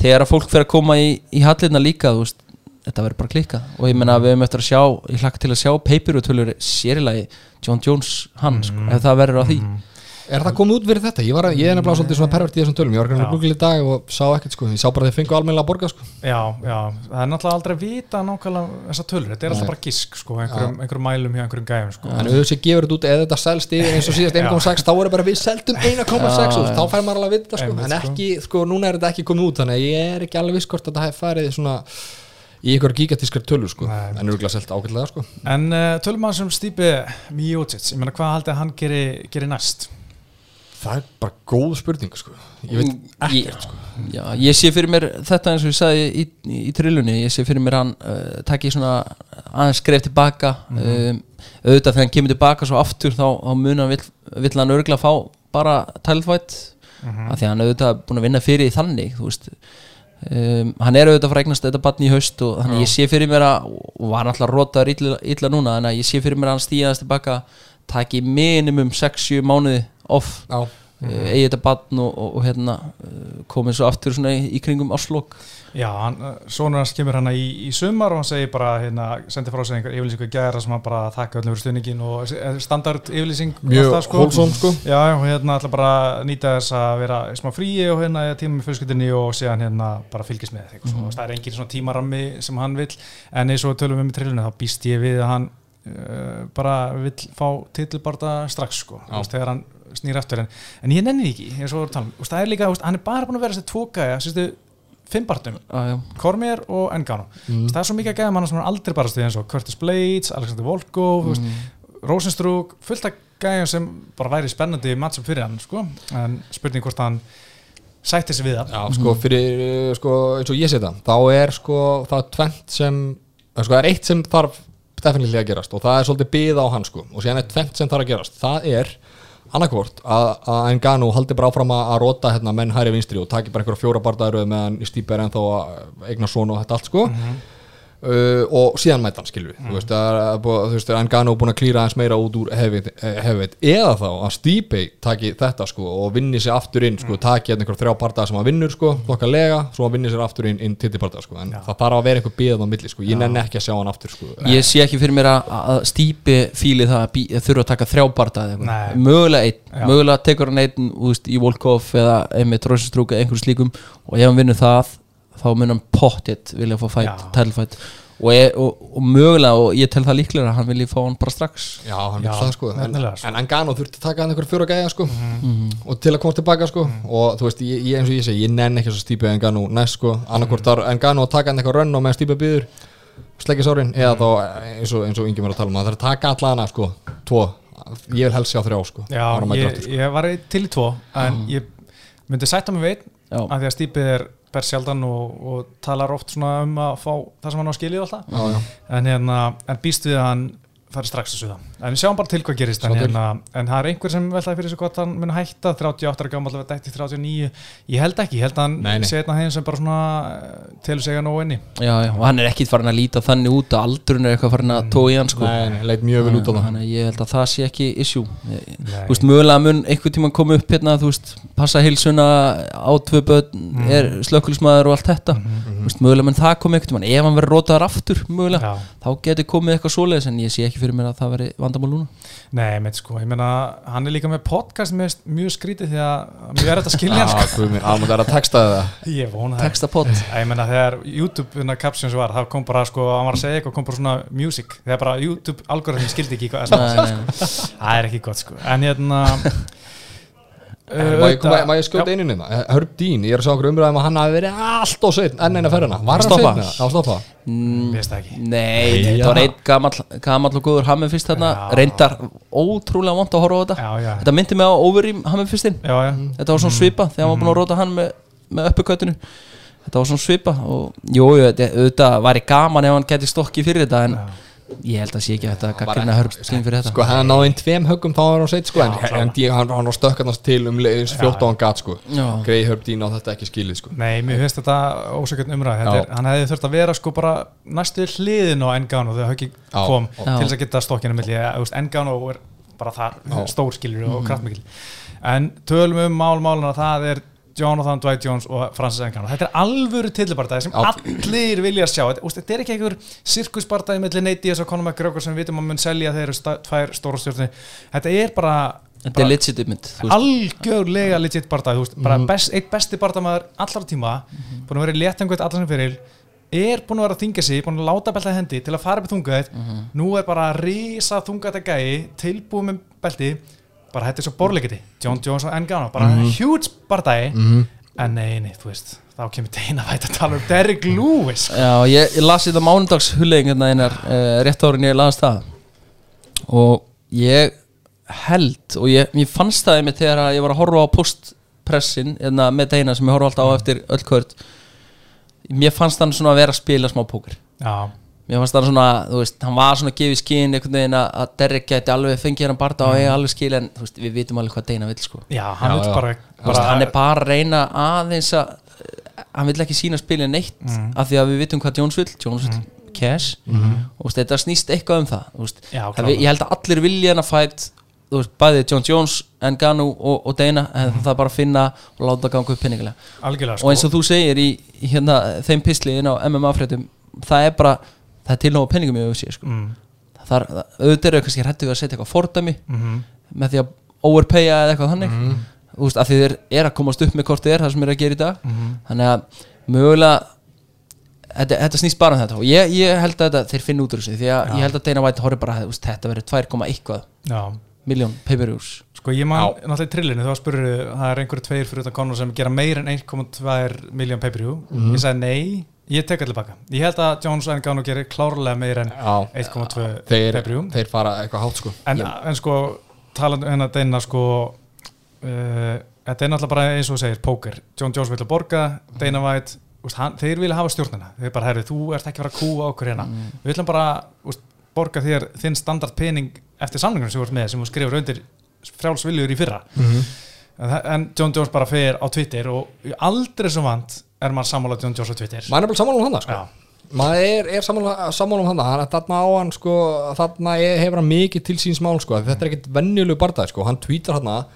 þegar að fólk fyrir að koma í, í hallirna líka veist, þetta verður bara klikka og ég menna að við höfum eftir að sjá, ég hlakka til að sjá paperutölur sérilagi John Jones hann, sko, ef það verður á því Er það komið út verið þetta? Ég, var, ég er nefnilega svolítið svona pervert í þessum tölum. Ég var ekki glugli í dag og sá ekkert sko. Ég sá bara að þið fengu almennilega að borga sko. Já, já, það er náttúrulega aldrei að vita nákvæmlega þessa tölur, þetta er alltaf bara gisk sko, einhverjum, einhverjum mælum hjá einhverjum gæfum sko. En auðvitað gefur þetta út eða þetta selst yfir eins og síðast 1.6 þá er bara við seldum 1.6 Já, og þá fær maður alveg að vita sko. En ekki, sko, núna er þetta ekki komið út Þannig að ég er ekki alveg viss hvort að þetta hef farið svona í ykkur gigatískar tölur sko. Nei. En örgulega selt ágætlega sko. En uh, tölum maður sem Stípi Miocic, ég meina hvað haldið að hann geri, geri næst? Það er bara góð spurning sko. Ég veit ég, ekkert sko. Já, ég sé fyrir mér þetta eins og ég sagði í, í, í trillunni ég sé fyrir mér hann uh, takki svona aðeins skref tilbaka um, auðvitað þegar hann kemur tilbaka svo aftur þá, þá mun hann vill, vill hann örgla fá bara tælfætt af því að hann auðvitað búin að vinna fyrir þannig þú veist. Um, hann er auðvitað frá eignast þetta batn í haust og þannig ég sé fyrir mér að og var náttúrulega rótaður illa, illa núna þannig að ég sé fyrir mér að hann stíðast tilbaka taki minimum 6-7 mánuði off Já, mm. eigi þetta batn og, og, og hérna uh, komið svo aftur svona í, í kringum áslokk Já, hann, sonur hans kemur hana í, í sumar og hann segir bara, hérna, sendir frá sig einhver yfirlýsingu í gæra sem hann bara þakka öllum fyrir stuðningin og eh, standard yfirlýsing Mjög alltaf, sko. sko. Já, já, og hérna ætla bara að nýta þess að vera smá fríi og hérna tíma með fjölskyldinni og síðan hérna bara fylgjast með mm. það er engin svona tímarammi sem hann vill en eins og tölum við með trillinu þá býst ég við að hann uh, bara vill fá titilbarta strax sko, þú veist, þegar hann snýr aftur en, en ég nenni ekki, eins og við talum og það er líka, þú veist, hann er bara búin að vera þessi tvokaja, sérstu, fimmbartum ah, Kormér og Engano mm. það er svo mikið að gæða mann sem hann aldrei bara stuði eins og Curtis Blades, Alexander Volkov mm. Rosenstrug, fullt af gæðum sem bara væri spennandi matchup fyrir hann sko, en spurning hvort hann sætti sig við það Já, sko, fyrir, uh, sko, eins og ég sé það þá er sko, það er tvent sem sko, það er eitt sem þarf definitílega að gerast og það er svolítið byð á hann sko. Og síðan er tvent sem þarf að gerast, það er annarkvort að, Engano haldi bara áfram að, rota hérna, menn hæri vinstri og taki bara einhverja fjóra bardaður meðan í stýpa er ennþá að eigna svona og þetta allt sko. Mm -hmm. Uh, og síðan mæta hann skilur við mm. þú veist að Engano búin að klýra eins meira út úr hefveit eða þá að Stipe taki þetta sko og vinni sér aftur inn sko, mm. taki hérna einhver þrjá parta sem að vinnur sko þokkalega, svo að vinni sér aftur inn, inn tittiparta sko, en Já. það þarf að vera einhver bíðan á milli sko, ég nenn ekki að sjá hann aftur sko. Ég sé ekki fyrir mér að, að Stipe fíli það að, að þurfa að taka þrjá parta mögulega einn, mögulega tekur hann einn úst, í Volkov eða með einhverjum þá mun hann pottitt vilja fá fætt, tælfætt. Og, og, og mögulega, og ég tel það líklega að hann vilja fá hann bara strax. Já, hann vil það sko. En, en Angano þurfti að taka hann einhver fjóra gæja sko. Mm -hmm. og til að koma tilbaka sko. Mm -hmm. og þú veist, ég, ég, eins og ég segi, ég nenn ekki svo stípið Angano næst sko, annarkort þar Angano að taka hann eitthvað rönn og meðan stípið byður sleggisárin, eða þá eins og, eins og yngi mér að tala um það, það er að taka allana sko. Tvo, ég vil helst sjá þrjá sko. Já, ég, sko. ég var til í tvo en ég myndi sætta mig veit að því að stípið er ber sjaldan og, og talar oft um að fá það sem hann á skilið alltaf já, já. En, hérna, en býst við að hann fari strax að suða. En við sjáum bara til hvað gerist en, hérna, en það er einhver sem veltaði fyrir sig hvort hann mun hætta 38 ára gammal, þetta eftir 39 ég held ekki, ég held að hann sé einna þeim sem bara svona eh, telur segja nógu inni. Já, já, og hann er ekkit farin að líta þannig út að aldrun er eitthvað farin að mm. tói hann sko. Nei, nei, leit mjög vel út á það. Þannig ég held að það sé ekki issue. Þú veist, mögulega mun einhver tíma koma upp hérna, þú veist, passa hilsuna á tvö börn, mm. er slökkulismæður og allt þetta, mm -hmm. Þú veist, mögulega mun það koma einhvern tíma, ef hann verður rótaðar aftur mögulega, þá getur komið eitthvað svoleiðis en ég sé ekki fyrir mér að það veri vandamál núna. Nei, með sko, ég meina hann er líka með podcast með mjög skrítið því að mjög er þetta að skilja hann sko. Hann múið að texta það. Ég vona það. Ég meina þegar YouTube captions var, það kom bara sko, hann var að segja eitthvað, kom bara svona music. Þegar bara YouTube algoritmi skildi ekki hvað það er ekki gott sko. En hérna Má ég skjóta einu nýna Hörp Dín, ég er að sjá okkur umræðum að hann hafi verið allt og sveitn enn eina ferðina. Var hann sveitn eða? Að stoppa? Vist ekki. Nei, þetta var einn gammal og góður Hammerfist þarna. Reyndar ótrúlega vond að horfa á þetta. Þetta myndi mig á Overeem Hammerfistin Þetta var svona svipa þegar hann var búin að róta hann með uppuköttinu Þetta var svona svipa og jújú, þetta var í gaman ef hann geti stokki fyrir þetta en ég held að sé ekki að þetta kakkarna hörpstíðin fyrir þetta. Sko hann náði einn tveim höggum þá var hann sveit sko en, en die, hann, hann var stökkarnast til um leiðis 14 gat sko. Greið hörpdín á þetta ekki skilið sko. Nei, mér finnst þetta ósökjörn umræð er, hann hefði þurft að vera sko bara næstu hliðin á Engano þegar höggi kom já. til þess að geta stokkinu milli. Engano er bara það stór skilir og mhm. kraftmikil en tölum um málmáluna það er Jonathan Dwight Jones og Francis Ngannou þetta er alvöru tillibartæði sem Á. allir vilja sjá þetta, þetta er ekki einhver sirkusbartæði með Linnédias og Conor McGregor sem við vitum að mun selja þeir eru tvær stóra stjórnir þetta er bara þetta er legitimate algjörlega legit bartæði mm -hmm. best, eitt besti bartæðmaður allar tíma mm -hmm. búin að vera í léttangveit allar sem fyrir er búin að vera að þingja sig, búin að láta beltaði hendi til að fara upp í þungaðið mm -hmm. nú er bara að risa þungaðið gæi tilbúið með belti bara er svo borleikiti. John Jones og Ngannou, bara mm -hmm. huge bardagi mm -hmm. en nei, nei, þú veist þá kemur Deina Vætt að tala um Derrick Lewis. Já, ég, ég lasi þetta mánundags hullegin einar uh, rétt árin ég laðast það. Og ég held og ég, ég fannst það með þegar ég var að horfa á postpressin hérna, með Deina sem ég horfa alltaf á eftir öll kvört mér fannst hann svona að vera að spila smá póker. Já mér fannst það svona, þú veist, hann var svona gefið skinn einhvern veginn að Derek geti alveg fengið hann barða og eiga alveg skil en þú veist, við vitum alveg hvað Deina vil sko. Já, hann vil bara, bara Hann er bara að reyna aðeins að hann vil ekki sína spilin neitt mm. af því að við vitum hvað Jones vil, Jones vil mm. cash. Mm. og veist, þetta snýst eitthvað um það, veist, Já, það við, ég held að allir vilja hann að fætt þú veist, bæði John Jones, Ngannou og, og Dana en það er bara að finna og láta ganga upp pinningilega algjörlega sko og eins og þú segir í, í hérna, þeim pisli inn á MMA fréttum það er bara, það er til nógu penningum í UFC sko. mm, það er, það- auðvitað eru kannski hrættu við að setja eitthvað fordæmi mm með því að overpaya eða eitthvað þannig. Þú veist, að því þeir er að komast upp með hvort þið er það sem er að gera í dag. Mhm. þannig að mögulega þetta, þetta snýst bara um þetta. Og ég, ég held að þetta, þeir finna út úr þessu því að Já. ég held að Dana White horfir bara þú veist, þetta verður 2, eitthvað já. miljón pay-per-views. Sko ég man náttúrulega í trillinu þú að spurðu það er einhverju tveir fyrir utan konur sem gera meir en 1,2 miljón pay-per-view. Mhm. ég sagði nei, ég tek allir baka ég held að Jones og Ngannou gerir klárlega meir en Já. 1,2 þeir, pay-per-view þeir fara eitthvað hátt sko. En, en sko talandi um hennar deina sko uh, þetta er náttúrulega bara eins og segir póker, John Jones vil að borga Dana White, úst, hann, þeir vilja hafa stjórnina. Þeir bara, herri, þú ert ekki að fara að kúa okkur hérna. Við viljum bara úst, borga þér þinn standard pening eftir samlingunum sem þú ert með, sem þú skrifur undir frjálsviljur í fyrra. En, þa- en John Jones bara fer á Twitter og aldrei sem vant er maður sammála John á Twitter? Maður er bara sammála um hann sko. Já. maður er, er sammála, sammála um hann hann er þarna á hann sko þarna er, hefur hann mikið til síns mál sko. Þetta er ekkit venjulegu barndað sko. Hann tweetar hann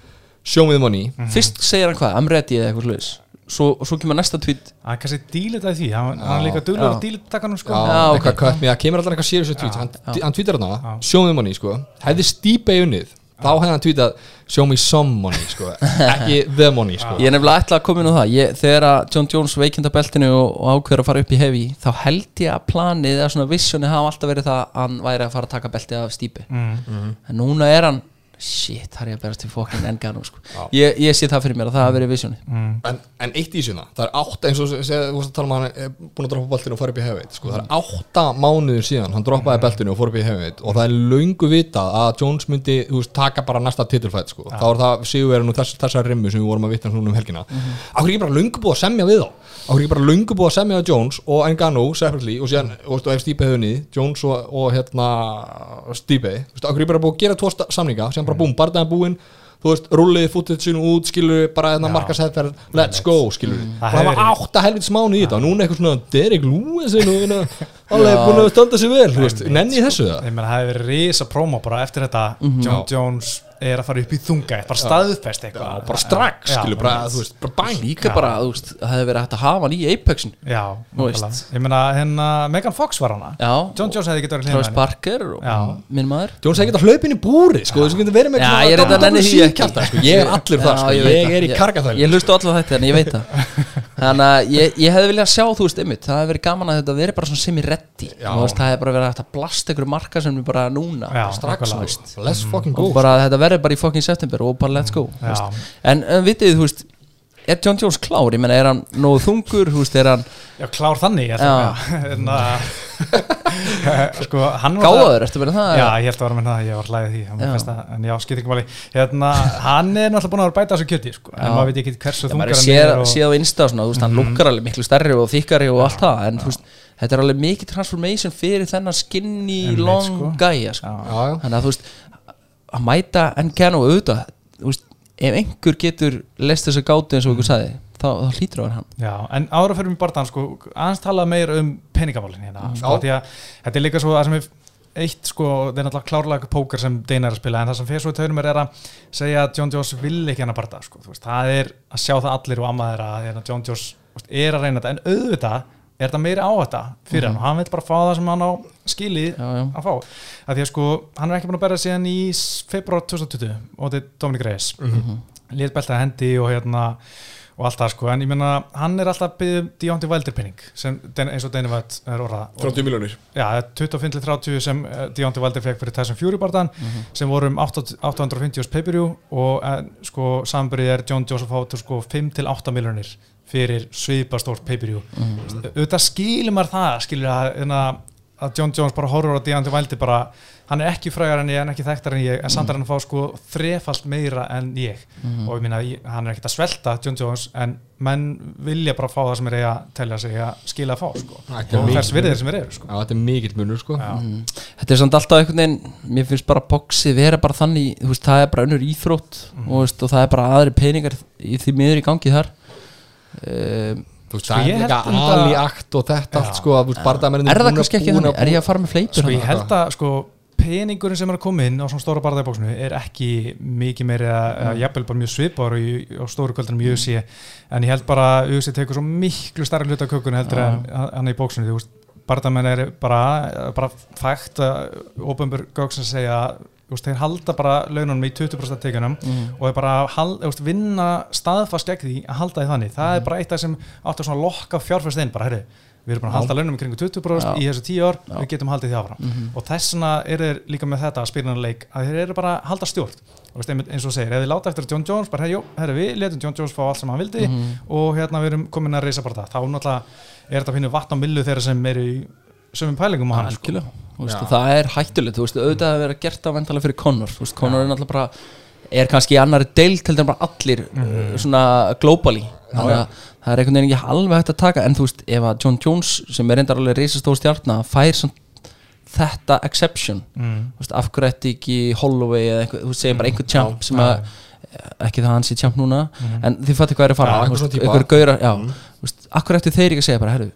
show me the money. Fyrst segir hann hvað, I'm ready eða eitthvað sluðis svo, svo kemur næsta tweet. Hann kannski dílita því, hann, hann líka já. duðlega að dílita takkanum sko. Já, Já, það kemur alltaf eitthvað serious tweet hann, hann tweetar hann, Já. show me the money sko. Hefði Stipe unnið, þá hefði hann tweetað show me some money sko ekki the money sko. Ég er nefnilega ætla að koma inn á það. Ég, þegar að John Jones veikinda beltinu og, og ákveður að fara upp í hefi þá held ég að planið eða svona visioni hafa alltaf verið það að hann væri að fara að taka beltið af stípi mm. en núna er hann shit, það er ég að berast til fokkin engan sko. ég, ég sé það fyrir mér að það hafa verið visioni Mm. en, en eitt í sína, það er átta eins og þú veist að tala um að hann er búin að droppa beltinu og fara upp í hefveit sko, það er átta mánuður síðan hann droppaði beltinu og fór upp í hefveit og það er löngu vitað að Jones myndi þú veist, taka bara næsta titilfætt sko. þá er það sigurverðin og þess, þessar rimmu sem við vorum að vitna um helgina mm -hmm. ekki bara löngu búið að semja við þá Akkur ekki bara löngu búið að semja við Jones og Ngannou separately og síðan og, ef Stipe hefur niður, Jones og, og hérna Stipe, akkur ekki bara búið að gera tvo samninga, síðan bara búm, bardaðan búinn þú veist, rullið footage út skilur bara hérna Já. markasæðferð, let's go skilur, Það og það var hefur átta helvits mánu í þetta og núna eitthvað svona Derek Lewis hérna, alveg búin að standa sig vel, þú veist, nenni þessu það ég meina það hefði verið risa promo bara eftir þetta John Já. Jones er að fara upp í þunga bara staðfest eitthvað bara strax, Já, skilur, bara, þú veist, bara bang líka bara, þú veist, það hefði verið hægt að hafa hann í Apexin. Já, ég meina hérna Megan Fox var hana. Já, John Jones hefði getið verið Travis Parker og Já. minn maður. Jones hefði getað hlaupin í búri, sko, þess að getur verið með Já, ég er ekki. kjafta, sko. ég er allur þar, sko, ég er í kargaþæli Ég hlustu allavega þetta en ég veit það Þannig að ég, ég hefði viljað sjá, þú veist, ymmit Það hefði verið gaman að þetta veri bara svona semi-ready Já. Þú veist, Það hefði bara verið hægt að blasta ykkur marka sem við bara núna Já, strax, þú veist, let's fucking go Og bara þetta verður bara í fucking september og bara let's go þú Já. veist. En, en vitið, þú veist Er John Jones klár? Ég menna, er hann nógu þungur? Veist, er hann já, klár þannig ég held að sko, hann var gáður? Ertu vera það? Já, ég held að vera með það, ég var hlæðið því Já. en já, máli hérna, hann er náttúrulega búin að vera bæta þessu kjöti sko, en Já. maður veit ekki hversu þungar hann er og, séð á Insta og svona, þú veist, hann lukkar alveg miklu stærri og þykkari og allt það en þú veist, þetta er alveg mikið transformation fyrir þennan skinny long sko. gæja sko. Já. Já, já. þannig að þú veist að mæta Nkano auðvitað þú veist, ef einhver getur lest þess að gátu eins og ykkur sagði þá, þá hlýtur það að vera hann já, en ára fyrir mig barðan sko, aðeins tala meir um peningamálin hérna, sko, Já. því að þetta er líka svo það sem er eitt sko, það er náttúrulega klárlega póker sem Deina er að spila, en það sem fyrir svo í taunum er, að segja að John Jones vil ekki hann að barða sko, það er að sjá það allir og amma þeirra að hérna, John Jones er að reyna þetta, en auðvitað er þetta meiri á þetta fyrir hann? Og hann vil bara fá það sem hann á skilið að fá. Að því að sko, hann er ekki búin að berja síðan í februar 2020 og þetta er Dominic Reyes. Mm -hmm. lét belta hendi og hérna og allt það sko, en ég meina hann er alltaf byggðum Deontay Wilder penning sem, Den- eins og White er orðað. Og, 30 miljónir já, 25-30 sem eh, Deontay Wilder fekk fyrir Tyson Fury barðan sem voru um 8 850 års pay-per-view og en, sko, samburðið er John Joseph Fátur sko 5-8 miljonir fyrir svipastórt pay-per-view. Auðvitað skilur maður það skilur að, hérna, að John Jones bara horfur á Deontay Wilder bara hann er ekki frægar en ég en ekki þekktar en ég en samt er hann að fá sko þrefalt meira en ég. Og ég minna hann er ekkert að svelta John Jones en menn vilja bara fá það sem er eiga að telja sig að skila að fá sko. Er og þess virðir sem er eru sko. Já, þetta er mikill munur, sko. Já. þetta er samt alltaf einhvern veginn mér finnst bara boxið vera bara þannig þú veist, það er bara önnur íþrótt Mhm. og, veist, og það er bara aðri peningar í því miður í gangi þar. Um, Þú veist, Sko, það er líka um það- ali akt og þetta Já. allt, sko að, þú veist, bardamennir er það kannski ekki þannig? er ég að fara með fleipur sko ég held að sko peningurinn sem er að koma inn á svona stóra barðabóksinu er ekki mikið meiri að mm. jafnvel bara mjög svipar á stóru kvöldunum í UFC en ég held bara að UFC tekur svo miklu starri hluta kökunni heldur en hann í bóksinu þú veist, barðamenn er bara, bara fægt að gögn sem segja veist, þeir halda bara laununum í 20% tekunum Mm. og er bara að hal, veist, vinna staðfast gegn því að halda því þannig. Það er bara eitt af sem áttu svona að lokka fjárfæst inn bara, herri, við erum bara að halda launum í kringu 20% Já. í þessu 10 ár, Já. við getum haldið því áfram. Og þess vegna er þeir líka með þetta spyrnarleik að þeir eru bara að halda stjórn. Einmitt eins og segir, ef þið láta eftir John Jones bara, herri, jú, herri, við letum John Jones fá allt sem hann vildi og hérna við erum komin að reysa bara það, þá náttúrulega er þetta að finna vatn á millu þeirra sem eru í sömum pælingum á hann sko. Og það er hættulegt. Þú veist, auðvitað að vera gert að vendala fyrir Conor Conor er náttúrulega bara er kannski í annari deilt heldur en bara allir uh, svona globally. Þannig að það er einhvern veginn ekki alveg hægt að taka. En þú veist, ef að John Jones sem er reyndar alveg reisastóð stjarnar fær þetta exception mm. þú veist, af hverju ætti ekki Holloway eða einhver, þú segjum bara einhver champ sem að ekki það að hann sé champ núna. En þið fattu hvað er að fara. Svona veist, típa. einhver gaurar, af hverju ætti þeir ekki að segja bara, herru,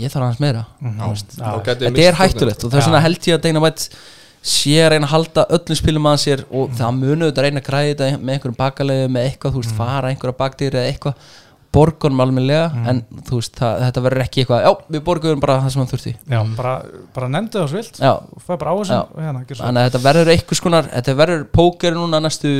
ég þarf meira. Þú veist, Þá gæti þetta er hættulegt og það er svona held ég að Dana White sé að reyna að halda öllum spilum að sér og það munu þetta reyna að græða þetta með einhverjum bakalegu með eitthvað, þú veist, fara einhverja bakdýri eða eitthvað, borgunum almennilega en þú veist, það, þetta verður ekki eitthvað já, við borgum bara það sem hann þurfti. Já, bara, bara nefndu það svo vilt. Já, fæði bara á þessum og hérna, þannig að þetta verður einhvers konar þetta verður póker núna næstu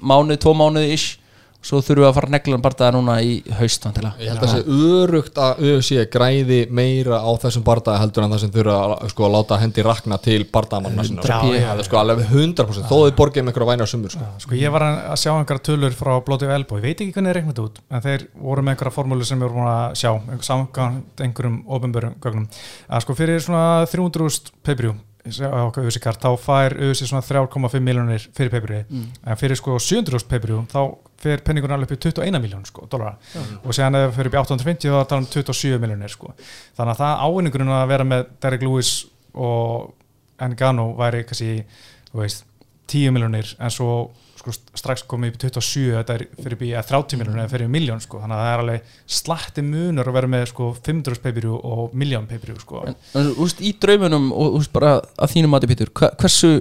mánuð, tvo mánuði ish svo þurfum við að fara að negla bara það núna í haust Ég held að það sé örugt að UFC græði meira á þessum bardaði heldur en það sem þurfa að, sko, að láta hendi rakna til bardaðamanna sko. er sko alveg 100% þó þið borgið með einhverja vænar sumur sko. Sko ég var að sjá einhverja tölur frá Bloody Elbow, ég veit ekki hvernig það er reiknað út en þeir voru með einhverja formúlu sem við vorum að sjá samkvæmt einhverjum ofinbörum gögnum. Að sko fyrir svona 300.000 peibrjú þá fær auðvísi svona 3,5 miljónir fyrir peibrjú en fyrir sko 700.000 peibrjú þá fer penningur alveg upp í 21 miljón sko, dólara og séðan ef það fyrir upp í 850 þá tala um 27 miljónir sko. Þannig að það ávinningurinn að vera með Derek Lewis og Ngannou væri kannski, þú veist 10 miljónir en svo sko, strax komið upp í 27 þetta er fyrir að 30 miljónir eða fyrir miljón sko. þannig að það er alveg slatti munur að vera með sko, 500 peipiru og miljón peipiru sko. en en, veist, í draumunum og veist, bara að þínu mati Pítur hversu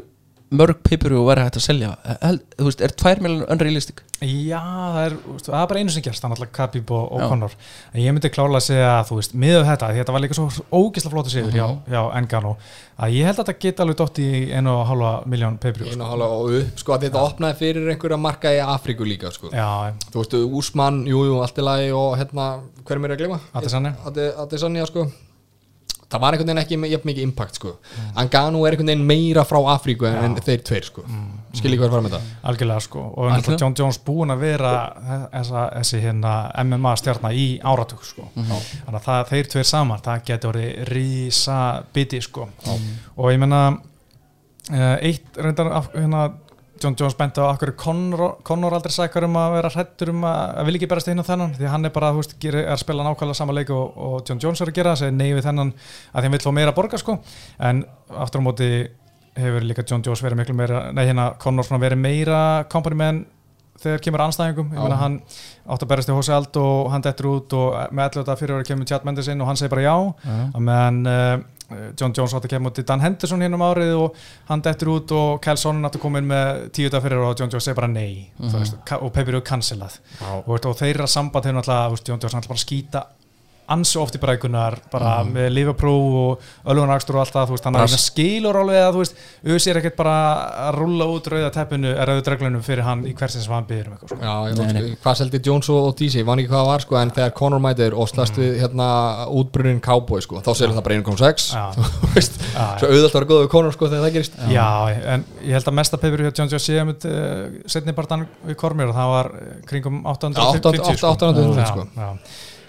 mörg peipiru væri hægt að selja Held, þú veist, er 2 miljonur unrealistic Já, það er, veist, það er bara einu sem gerst þannig að Khabib og, og Já. Conor en ég myndi klála að segja að þú veist miður þetta, þetta var líka svo ógisla flóta sigur hjá, hjá Ngannou, að ég held að þetta geti alveg dótt í einu og halva miljón peipiru Einu sko. og hálfa og upp, sko að þetta opnaði fyrir einhverja marka í Afríku líka sko. Já, Þú veist, Úsmann, jú, jú, allt í lagi og hérna, hver er mér að glima? Adesanya. Adesanya, sko Það var einhvern veginn ekki með jafn mikið impact sko. Ngannou er einhvern veginn meira frá Afríku en, en þeir tveir sko. Skil ég hvað er fara með það? algjörlega sko og Algjörlega. John Jones búin að vera þessa, þessi hérna MMA stjarnar í áratug sko þannig að það, þeir tveir saman, það getur orðið rísa biti sko og ég menna eitt reyndar af- hérna John Jones benti á akkur Conor, aldrei sækar um að vera hrættur um að, að vil ekki berast inn á þennan því hann er bara, veist, gerir, er að spila nákvæmlega sama leik og, og John Jones er að gera segir nei við þennan að hann vill fá meira að borga sko. En aftur á móti hefur líka John Jones verið miklu meira nei hérna Conor verið meira company man þegar kemur anstæðingum ég meina hann átt að berast í Hosea Aldo og hann dettur út og með allir þetta fyrir að kemur Chad Mendes inn og hann segir bara já. Að meðan uh, John Jones átt að kemur út í Dan Henderson hérna um árið og hann dettur út og Kyle Sonnen átt að koma inn með tíu dag fyrir og John Jones segir bara nei mm veist, ka- og Pepper eru cancelað. Og, veist, og þeirra samband hefur náttúrulega veist, John Jones náttúrulega bara skýta ansi oft í brækunar bara með lifapró og öllunarstur og allt það þú veist, þannig að það skilur alveg að þú veist auðvitað er ekkert bara að rúlla út rauða teppinu, rauða dreglunum fyrir hann í hversin sem hann byrður um eitthvað sko. Já, ég veit, hvað seldi Jones og, DC, ég man ekki hvað það var sko, en þegar Conor mætir og slast við hérna útbrunnin Cowboy sko, þá selur það bara 1.6 Já. þú veist, já. svo auðvitað að vera góð við Conor sko þegar það gerist. Já, en ég held að mesta pepur hjá John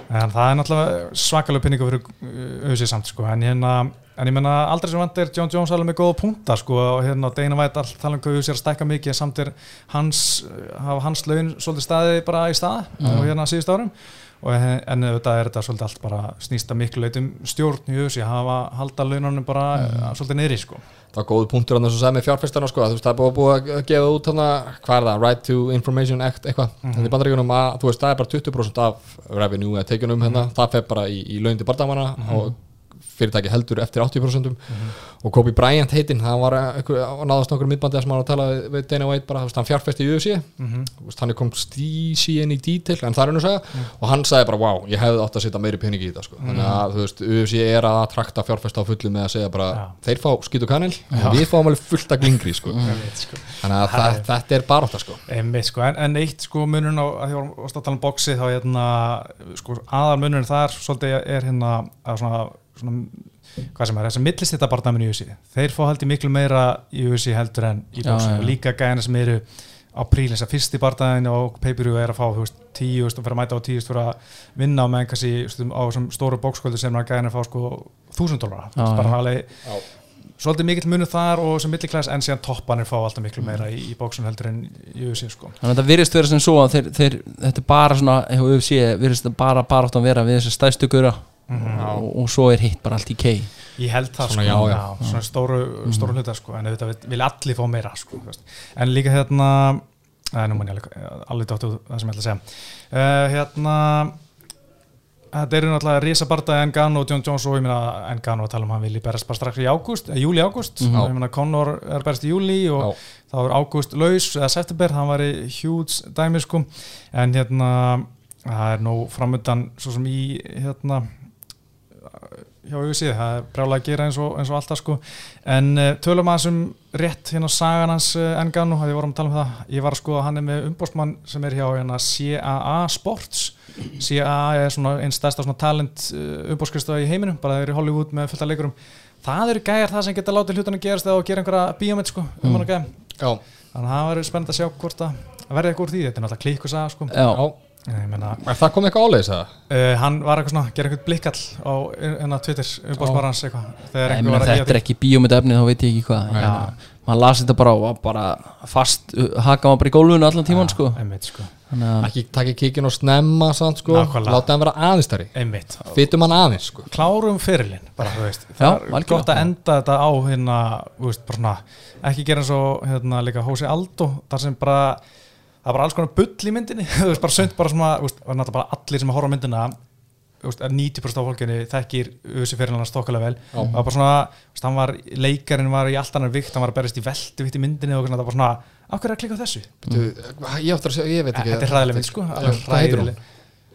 Joe sé setni barndan við Kormir og það var eh, kringum 850 Já, 800, Já, já. En það er náttúrulega svakalega pinningu fyrir auðvitað samt sko. en, hérna, en ég menna aldrei sem vant er John Jones alveg með góða punta sko, og hérna Dana White all tala um hvað auðvitað er að stækka mikið samt er hans, hafa hans laun svolítið staði bara í stað og hérna síðust árum en en auðvitað er þetta svolítið allt bara snýsta miklu leitum stjórn í auðvitað hafa halda laununum bara mm. svolítið niðri sko. það var góð punktur hann þess að segja með fjárfestana sko, þú veist, það er búið, að gefa út hana, hvað er það, Right to Information Act eitthvað, mm -hmm. í bandaríkunum að þú veist, það er bara 20% af revenue eða tekjunum hérna, það fer bara í, í laun til bardamanna og fyrirtæki heldur eftir 80% og Kobe Bryant heitinn, það var náðast nokkur miðbandi sem hann var að tala við Dana White bara, hann fjárfesti í UFC Mhm. Þú veist, hann er komst stísi inn í detail en það er hann að segja og hann sagði bara, wow, ég hefði átt að setja meiri pening í þetta sko. þannig að veist, UFC er að trakta fjárfesta á fullu með að segja bara, Já. þeir fá skýt og kanil og við fáum alveg fullt að glingri sko. sko. þannig að það, þetta er baróta sko. Einmitt, sko, en, en eitt sko munurinn á að því vorum að tala um boxi þá hérna, sko, aðal munurinn þar svolítið er hérna að svona, svona hvað sem er, þessi millist þetta barndæmin í USA þeir fá haldið miklu meira í USA heldur en í já. og líka gæðina sem eru á príl þess að fyrsti barndæmin og pay-per-view er að fá þú veist, tíu, þú veist, fyrir að mæta á tíu þú veist, fyrir að vinna á meðan kannski á stóru bókskvöldu sem er gæðina að fá sko þúsund dólara, Já, bara já. alveg svolítið mikill munur þar og sem milliklass en síðan toppanir fá alltaf miklu meira í, í bóksun heldur en í USA sko. Þannig að þetta virðist vera sem svo að þeir, þeir, þetta er bara svona, ef við séum, virðist bara bara átt að vera við þessi stæðstu gura og, og svo er hitt bara allt í kei Ég held það Svona, sko, já, já. svona stóru, stóru hluta sko, en þetta vil, allir fá meira sko, en líka hérna nú mann ég alveg, alveg dáttu það sem ég ætla að segja. Uh, hérna þetta eru náttúrulega risabarta Engano og John Jones og ég meina Engano að tala um hann vilji berast bara strax í ágúst, eh, júli ágúst. Mhm. og ég meina Conor er berast í júli og Já. þá er ágúst laus eða september, hann var í huge dæmi sko, en hérna það er nú framöndan svo sem í hérna hjá auðvitað, það er brálega að gera eins og, eins og alltaf sko, en uh, tölum aðeins um rétt hérna sagan hans uh, Engano, að ég vorum að tala um það. Ég var að skoða, hann er með umbóstmann sem er hjá hérna CAA Sports. CAA er svona einn stærsta svona talent uh, umbóstskristofa í heiminum, bara þeir eru í Hollywood með fullt af leikurum. Það eru gæjar það sem geta látið hlutunum gerast eða að gera einhverja bíómið sko, um hann að gæja. Já, þannig að það verður spennend að sjá hvort að verði eitthvað úr því, þetta er náttúrulega klikk og saga sko. Já, meina Er það komið eitthvað áleiðis eða? Uh, hann var eitthvað svona, gera eitthvað blikkall á enna Twitter, umbóðsmaður hans eitthvað þegar Nei, einhver menn, var að þetta er ekki bíómið efni þá veit ég ekki hvað Já. Já. maður las þetta bara og var bara fast haka maður bara í gólfinu allan tíman sko. einmitt sko, þannig að Ekki takk kíkin og snemma samt sko Nákvæmlega. Láta hann vera einmitt Fytum hann aðeins sko klárum fyrirlin, bara þú veist Já, það er algjörlega. gott að enda þetta á hérna, þú veist, bara svona ekki gera eins og hérna líka Hósi Aldo þar sem bara, það er bara alls konar bull í myndinni, þú veist, bara sönd bara svona, þú veist, bara allir sem að horfa myndina veist, er 90% af fólkinni þekkir Ösi fyrirlina stokkulega vel. Já. og bara svona, veist, hann var leikarinn var í allt annar vikt, hann var að berist í veldu vikt í myndinni og svona, það var svona, af hverju er að klika á þessu? Bíddu, Ég áttur að segja, ég veit ekki. Þetta er hræðileg mynd, sko, alveg hræðileg.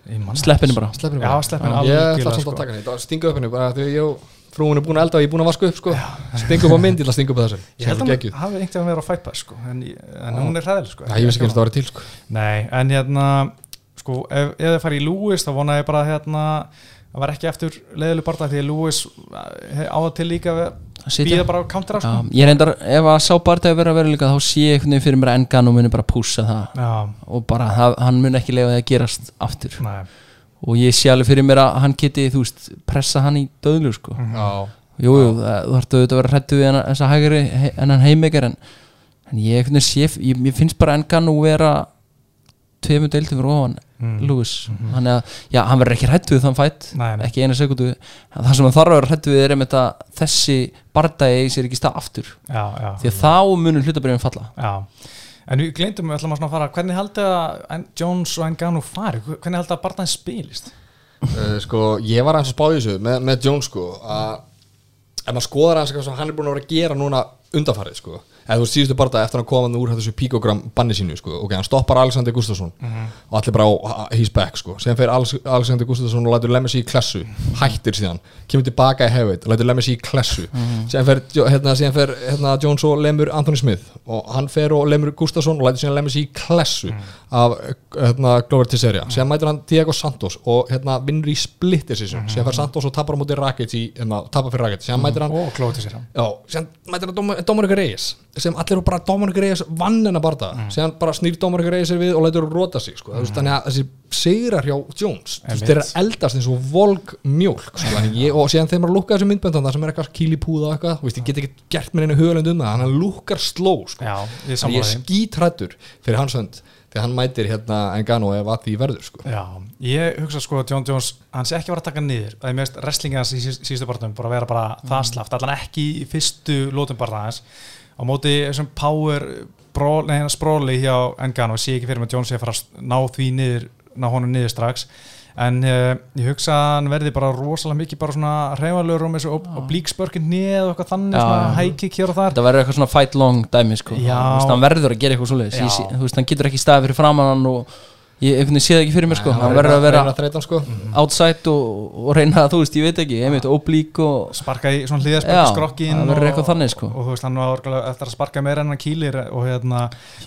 Það sleppinu bara. Sleppinu Já, sleppinu Ég ætla samt sko. að taka henni, stinga upp henni frúin er búin að elda og ég er búin að vaska upp sko Stinga upp á mynd, ég ætla að stinga upp á þessu Ég held að hann geggjuð. hafi einhvern veginn verið á fæpa sko, en, en hún er hræðileg sko. Já, Ég vissi ekki og það var til sko Nei, en hérna sko, ef, ef þið farið í Lewis þá vona ég bara að hérna það var ekki eftir leiðileg barða því að Lewis eh, á það til líka Sitja. býða bara á countera Já, sko. ég reyndar, ef að sá bara að vera að vera líka þá sé ég einhvern veginn fyrir mér að engan og muni bara pússa það Já, og bara það, hann mun ekki því að gerast aftur nei, og ég sé alveg fyrir mér að hann geti þú veist, pressa hann í döðlu sko. Já, jú, jú, þú þarftu auðvitað að vera hrættu við hennar- þessa hægri en hann heimekar en, en ég, sé, ég, ég finnst bara engan og vera tveimur deildum fyrir ofan Mm. Lewis, þannig að já, hann verður ekki hrættu við þann fætt Nei, nei. ekki eina sekundu, það sem hann þarf að vera hrættu við er einmitt að þessi bardagi sér ekki stað aftur, já, já, því að þá munur hlutabrifin falla. Já En við glemdum, við ætlum að fara hvernig haldið að Jones og Engano fari? Hvernig haldið að barðan spilist? Uh, sko, ég var aðeins að spá í þessu með, með Jones sko að ef maður skoðar eitthvað sem hann er búin að vera að gera núna undanfarið sko. Eða þú veist síðustu bara eftir að hann koma úr þessu píkogram banni sínu sko. Ok, hann stoppar Alexander Gustafsson og allir bara á he's back sko. Síðan fer Alex, Alexander Gustafsson og lætur Lemmes í klessu hættir síðan, kemur tilbaka í hefðið lætur Lemmes í klessu. Síðan fer, Jo- hérna, síðan fer hérna, Jones og lemur Anthony Smith og hann fer og lemur Gustafsson og lætur síðan Lemmes í klessu af hérna, Glover Tesseria síðan mætur hann Diego Santos og hérna, vinnur í split decision síðan fer Santos og tapar á móti Rakic hérna, tapar fyrir Rakic síðan mætur hann og hann Já, síðan mætir hann Dominic Reyes sem allir eru bara Dominic Reyes vann hennar barða síðan bara snýr Dominic Reyes sér við og lætur að róta sig sko. mm. þannig að þessi sigrar hjá Jones þeir eru að eldast eins og volg mjólk sko. Ég, og síðan þegar maður lukkar þessu myndböndan það sem er eitthvað kílipúða og eitthvað ég get ekki gert mér einu hugalend um það hann lukkar sló sko. Já, ég er skítrættur fyrir hans hönd þegar hann mætir hérna Engano ef að því verður sko. Já, ég hugsa sko að John Jones hann sé ekki vera að taka niður. Það er mjög wrestlingi hans í síð- síðustu barnum bara að vera bara það slaft, allan ekki í fyrstu lótum barna hans. Á móti þessum power spróli hjá Engano sé ekki fyrir með Jones að fara að ná því niður ná honum niður strax. En uh, ég hugsa að hann verði bara rosalega mikið bara svona reyfalögur og með þessu og blíkspörkin nýð og eitthvað þannig, svona hækik hér og þar. Þetta verður eitthvað svona fight long dæmi sko. Hann verður að gera eitthvað veist, hann getur ekki staðið fyrir framann og ég einhvern veginn sé það ekki fyrir mér sko. hann verður að vera reyna þreytan, sko. outside og, og reyna þú veist, ég veit ekki einmitt, oblík og sparka í svona hliðarspörk Já, skrokkin það verður eitthvað þannig, sko. og, og þú veist, hann var eftir að sparka meira en hann kýlir og hérna,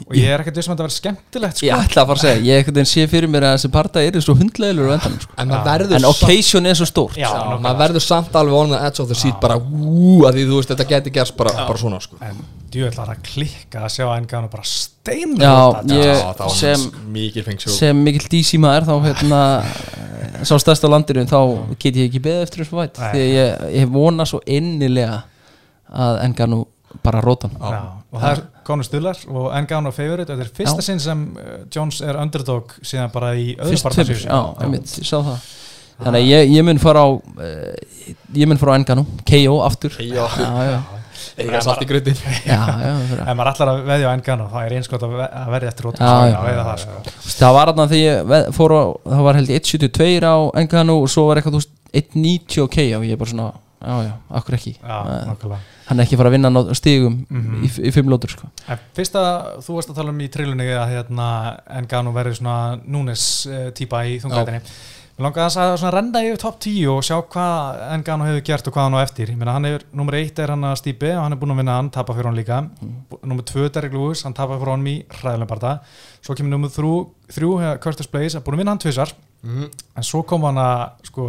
og ég er ekkert vissum að þetta verður skemmtilegt sko. ég ætla að fara að segja, ég einhvern veginn sé fyrir mér að þessi parta er svo hundleilur og endan sko. En en occasion er svo stórt Já, Já, nákvæmlega. maður verður samt alveg on the edge of the seat bara úúú, að því þú veist, þetta geti gerst bara, bara svona sko. En djúvillar að klikka að sjá engan og bara stein Já, ég- Já, það var sem- mikil sem mikill dísi maður þá hérna sá stærst á landinu þá get ég ekki beðið eftir þessu væt Nei. því ég, ég vona svo innilega að enga nú bara rótan. Já, og það er Conor Stullar og engan og favorite. Og þetta er fyrsta Já. sinn sem uh, Jones er underdog síðan bara í öðru barndasísu. tveimur, já, einmitt, ég sá það. Þannig að ég, ég mun fara á uh, ég mun fara á enga nú, KO aftur. Já. já, já, Eiga satt í fyrir. Ef maður allar að veðja á engan og það er eins gott að ve- að verði eftir veða það var þarna þegar það var held ég 1.72 á enganu og svo var eitthvað þú veist 1.90 ok og ég er bara svona, já já, akkur ekki? Eh, hann er ekki fara að vinna á stigum Mhm. í, fimm lótur sko. Fyrst að þú varst að tala um í trillunni að hérna, Engano verður svona Núnes uh, típa í þungætinni Mér langaði að að svona renda yfir top 10 og sjá hvað Engano hefur gert og hvað hann á eftir. Ég meina hann er, nummer 1 er hann að Stípi og hann er búinn að vinna hann, tapa fyrir hann líka. Mm. Nummer 2 Derek Lewis, hann tapa fyrir hann í hræðilega barða. Svo kemur nummer 3, hefur Curtis Blaze, búinn að vinna hann tvisar Mhm. En svo kom hann að, sko,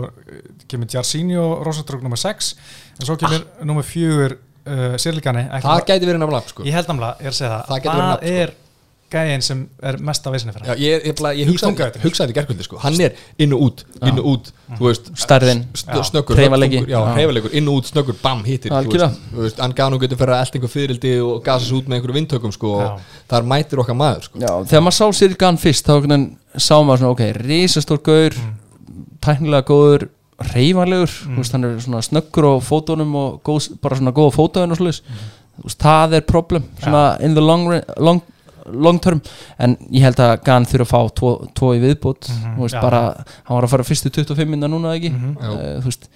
kemur Jarsinho Rosenströgg nummer 6 En svo kemur nummer 4 uh, Sirlikani Það gæti verið nafnlag sko. Ég held namlega, ég er að segja það. Það gæðin sem er mest af vissinni fyrir Já, hann ég, ég, ég, hugsaði, þungaveitum. hugsaði gerkvöldi sko. Hann er inn og út, inn og út Þú veist, Stærðin. st- Já. snöggur Hreyfanleiki. höggþungur, Já, Já. hreyfalegur, inn og út, snöggur, bam, hittir þú Algjörlega. veist. Þú veist, Hann gaf nú getur fyrir að elda einhver fyririldi og gasa sér út með einhverju vindtökum sko, og þar mætir okkar maður sko. já, þegar maður sá Sirgan fyrst þá sá maður svona, ok, risastór gaur tæknilega góður þú veist, hann er svona snöggur á fótónum og góð, bara svona góð á fótóin og slúðis, þú veist, það er problem svona in the long, run- long, term, en ég held að Gan þurfa að fá tvo, tvo í viðbót þú veist, já. bara, hann var að fara fyrstu 25 minna núna ekki, Já. uh, þú veist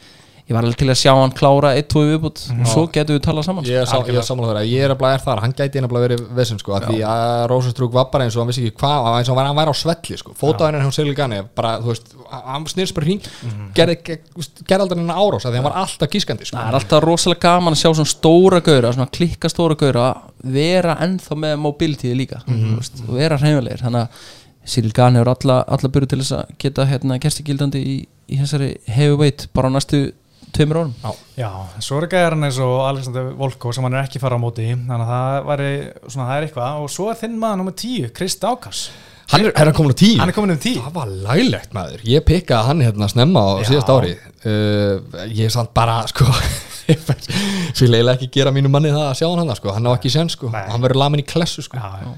ég var alveg til að sjá hann klára 1-2 í viðbót. Og svo getum við talað saman. Ég er, sá, ég er sammála þar, ég er að blæða er þar. Hann gæti einnig verið vesinn sko, af því að Rosenstrúk var bara eins og hann vissi ekki hvað eins og hann var, hann var á svelli sko, fótaðinn hann Sigli Gani bara, þú veist, hann snýrst bara hring. Gerði, gerði aldrei hennar árás af því hann var alltaf gískandi sko. það er alltaf rosalega gaman að sjá svona stóra gauðra svona klikka stóra gauðra vera ennþá með mobility líka þannig að Cyril Gahn hefur alla, alla byrju til þess að geta hérna gerstigildandi í, í þessari heavyweight bara á næstu tveimur árum Já, svo er gæðarinn eins og Alexander Volko sem hann er ekki fara á móti. Þannig að það, væri, svona, það er eitthvað. Og svo er þinn maður nummer 10, Krist Ákas hann er, er hann komin á tíu? Hann er komin um 10 það var lælegt maður, ég pikkaði hann hérna snemma á Já. síðast ári. Uh, ég er samt bara sko svo ég leiði ekki gera mínu manni það að sjá hann hann sko, hann á ekki sen sko, Nei. hann verður lamin í klessu sko, Já, já.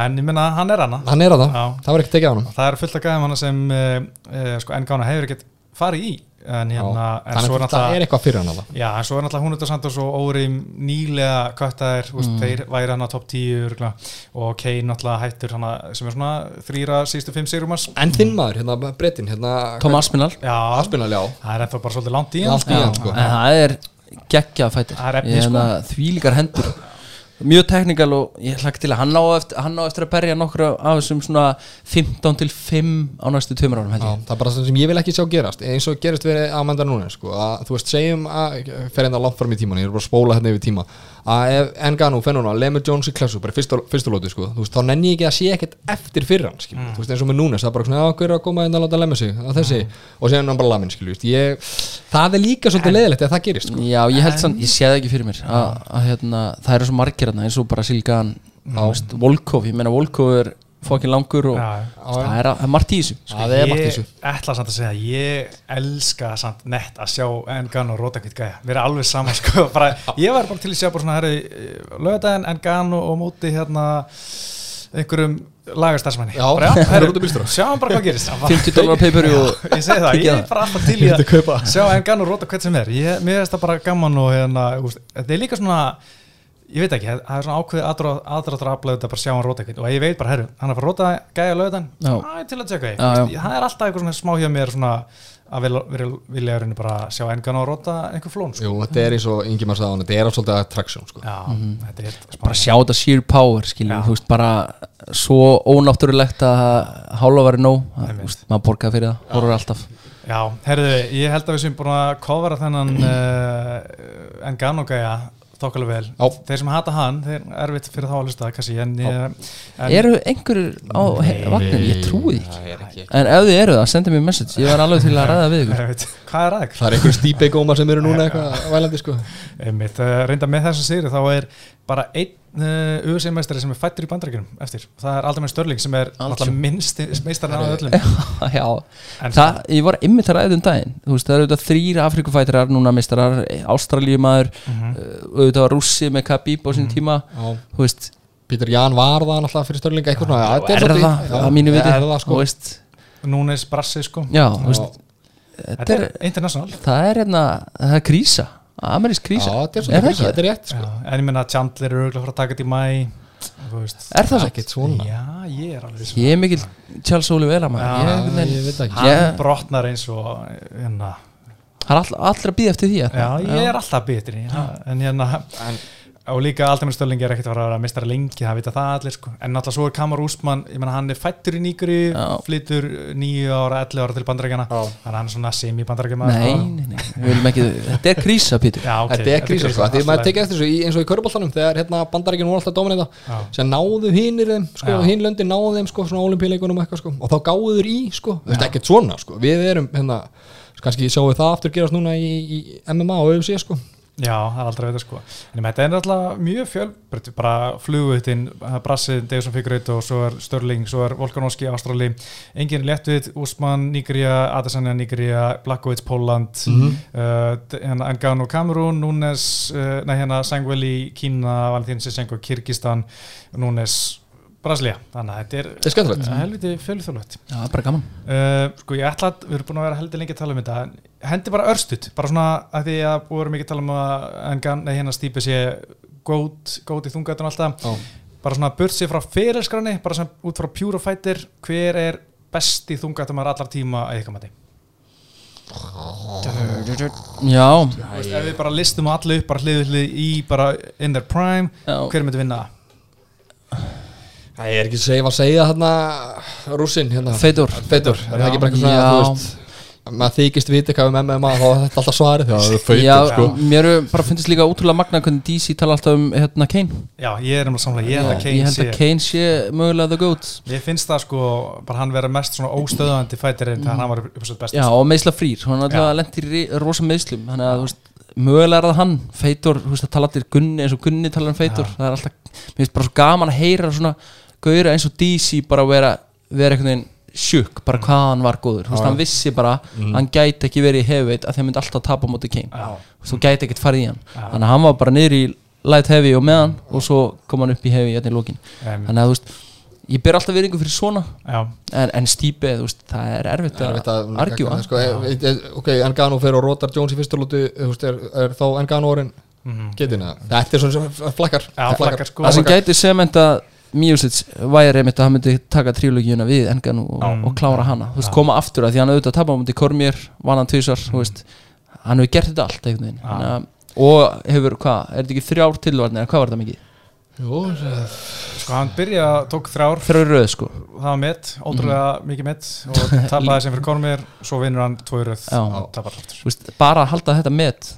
En ég minna, hann er hana hann er að það, var ekki tekið á hann það er fullt af gæðum hana sem uh, uh, sko, Engána hefur ekkert farið í en, hérna, en þannig svo að það er eitthvað fyrir hann alveg Já, en svo er náttúrulega hún þetta samt og svo Órim nýlega köttaðir, mm. þeir væri hann á topp 10 örugglega. og Kane náttúrulega hættur hana, sem er svona þrýra sístu fimm sigurumars En þinn maður, hérna Brettin, hérna Tom Aspinall Já, Aspinall, já. Það er ennþá bara svolítið langt í hann sko. en það er geggjað fætir Það er efni, sko. þvílíkar hendur mjög teknikal og ég hlakka til að hann á eftir, hann á eftir að berja nokkru af þessum svona 15 til 5 á næstu tveimur árum Já, það er bara það sem ég vil ekki sjá gerast. Eins og gerist verið að manda núna sko, að, þú veist, segjum að fer hérna langt fram í tíman, ég er bara að spóla hérna yfir tíma að ef Engano fennur núna, Lemur Jones í klassu bara fyrstu, fyrstu lóti, sko, þú veist, þá nenni ég ekki að sé ekkert eftir fyrir hann, skilju, þú veist, eins og með núna það er bara svona, að hver er að koma hérna að láta lemma sig? Að þessi, og séðan hann bara lamin, skilju ég, það er líka svolítið leðilegt að það gerist, sko. Já, ég held sann, ég sé það ekki fyrir mér að, að hérna, það eru svo margir hérna eins og bara Silgan, Volkov ég meina Volkov er fokkin langur og Já, það er, það er margt í þessu það er margt í Ég þessu. ætla samt að segja að ég elska samt nett að sjá Engan og Rótakvitt gæja. Við erum alveg saman sko bara, ég var bara til að sjá bara svona herri lögadaginn Engan og, og móti hérna einhverjum lagastarsmanni Já, bara, það er herri, af bílstjóra. sjáum bara hvað gerist. 50 dólar pay-per-view og ég segi það, ég er bara alltaf til í Ég myndi að kaupa. sjá Engan og Rótakvitt sem er. Ég, mér finnst það bara gaman og hérna, úst, þetta er líka svona ég veit ekki, það er svona ákveðið aðdráttur aflega þetta bara sjá hann róta eitthvað og ég veit bara, herru, hann er að fara að róta gæja lögðan Já. til að tjekka því. Það er alltaf eitthvað svona smá hjá mér svona að vil, vil, vilja er bara sjá engan og róta einhver flón sko. Jú, þetta er eins og yngi maður sagði á hann þetta er svolítið attraction sko. Já, þetta er helt bara sjá þetta sheer power skiljum, þú veist, bara svo ónáttúrulegt að hálfa væri nóg maður borgaði fyrir það, horfur alltaf. Já, herðu, ég held að við sem búin að kofara þennan uh, Engano gæja þokkalega vel. Já. þeir sem hata hann, þeir er erfitt fyrir þá að hlusta kannski, en, ég, en eru einhverjur á vagninu, ég trúi ekki. Það ekki en ef þið eru það, sendið mér message, ég var alveg til að ræða við ykkur. Hvað er aðeins? Það er einhver stípeigómar sem eru núna eitthvað vælandi sko. Einmitt, uh, reynda með þess að sigri þá er bara einn uh, USA-meistari sem er fættur í bandarækjunum eftir. Og það er Aldamir Störling sem er minnst meistarinn á öllum. Já, En það, ég var ymmið að ræða um daginn. Þú veist, það eru auðvitað þrýra Afrikufætirar núna mistarar, Ástralíumaður Mhm. uh, auðvitað var rússi með Khabib á sín tíma. Já. þú veist, Peter Jan var það náttúrulega fyrir störlinga eitthvað svona er það, að mínu viti. Er það þú sko Núnes Brassi sko. Já, þú veist er er, international. það er hérna það er krísa, amerísk Já, krísa þetta er Er svona það krísa, ekki? þetta er rétt sko. Já, en ég menna að Chandler eru auðvitað að fara að taka þetta í mæ þú veist. er það? Ekkert svona. Já, ég er alveg um ég er mikil Charles Oliveira Já, maður? Ég, Ég ég, veit ekki. Hann brotnar eins og hérna, það er all, allir að býða eftir því já, ég er alltaf bitri en hérna og líka Aldamir Störling er ekkert að fara að vera mistara lengi það vita það allir sko. En náttúrulega svo er Kamar Úsmann, ég menna hann er fættur í nýguri Já. flytur nýju ára, 11 ára til bandarækjana þannig að hann er svona semi-bandarækjama nei, nei, nei, við viljum ekki þetta er krísa, Pítur Þetta er krísa sko, því maður tekið eftir þessu í- eins og í köruboltanum þegar hérna bandarækjun voru alltaf dominita sem náðu hinir þeim, sko, Já. hinn löndin náðu þeim sko, svona olimpíuleikunum eitthvað sko. Og þá gáðu þeir í, sko, svona sko. Við erum, hérna, kannski sjáum við það aftur gerast núna í, í MMA og UFC sko Já, það er aldrei að veita sko. En þetta er náttúrulega mjög fjölbreytt bara flugvitinn, Brassið, Davison Figueiredo og svo er Störling, svo er Volkanovski Ástrali, engin léttvit Úsmann, Nígeria, Adesanya, Nígeria Blackowitz, Póland mm -hmm. hérna Ngano, Kamerún Núnes, uh, nei hérna Sangveli Kína, Valentín Sisenko, Kyrkistan Núnes, Brasilia þannig að þetta er er skemmtilegt. uh, helviti fjölþjóðlegt. Já, bara gaman. Uh, sko ég ætla að, við erum búin að vera heldur lengi að tala um þetta en hendi bara örstuð, bara svona að því að búið erum mikið að tala um að en nei, hérna stýpi sé gót, gót í þungatun alltaf, Já. bara svona burt sér frá fyrirskráni, bara sem út frá pure fighter, hver er besti þungatumar allar tíma að ykkar mati? já, Þú veist, ef við bara listum allir upp, bara hliðu hlið í bara in their prime, Já. hver myndi vinna? Það er ekki safe að segja hérna rússinn hérna Feitur Feitur, er það ekki bara eitthvað svona Já. þú veist maður þykist viti hvað um MMA þá er þetta alltaf svarið að það er feitur já, sko. mér er bara finnst líka útrúlega magna hvernig DC tala alltaf um hérna Kane. Já, ég er að samla, ég held að ég Kane held sé að Kane sé mögulega the goat. Mér finnst það sko, bara hann vera mest svona óstöðandi fætirinn þegar hann var upp svo best já, og meðsla frýr, hann er alltaf lent í rosa meðslum þannig að, þú veist, mögulega er það hann Feitur, þú veist, það tala allir Gunni eins og Gunni tala um Feitur, það er alltaf mér finnst bara svo gaman að heyra svona gauðra eins og DC bara vera, vera einhvern veginn sjukk, bara hvað hann var góður. Þú veist, hann vissi bara, hann gæti ekki verið í hefveit að hann myndi alltaf tapa Kane. Já. Þú gæti ekkert farið í hann. Þannig að hann var bara niður í light heavy og meðan og svo kom hann upp í heavy hérna í lókin þannig að þú veist, ég ber alltaf virðingu fyrir svona. Já, en, en Stípe, þú veist, það er erfitt er að veit að argjúa sko, ok, Engano fer og rotar Jones í veist, er, er þá Engano orðin Mhm. getina þetta er svona sem flakkar. Já, flakkar, sko. það sem gæti sementa Miosic væri einmitt að hann myndi taka trílógíuna við Enganu og, Já. og klára hana. Þú veist, koma aftur að því hann auðvitað tapa á múti Kormir, vann hann tvisar þú veist, hann hefur gert þetta allt einhvern veginn. Þannig að- og hefur, hvað, er þetta ekki þrjár tilvarnir eða hvað var þetta mikið? Jú, sko hann byrjaði, tók þrjár. Þrjár röð sko. Það var mitt, ótrúlega mikið mitt og tapaði sem fyrir Kormir svo vinnur hann tvo í röð Já. og tapar aftur. Þú veist, bara að halda þetta met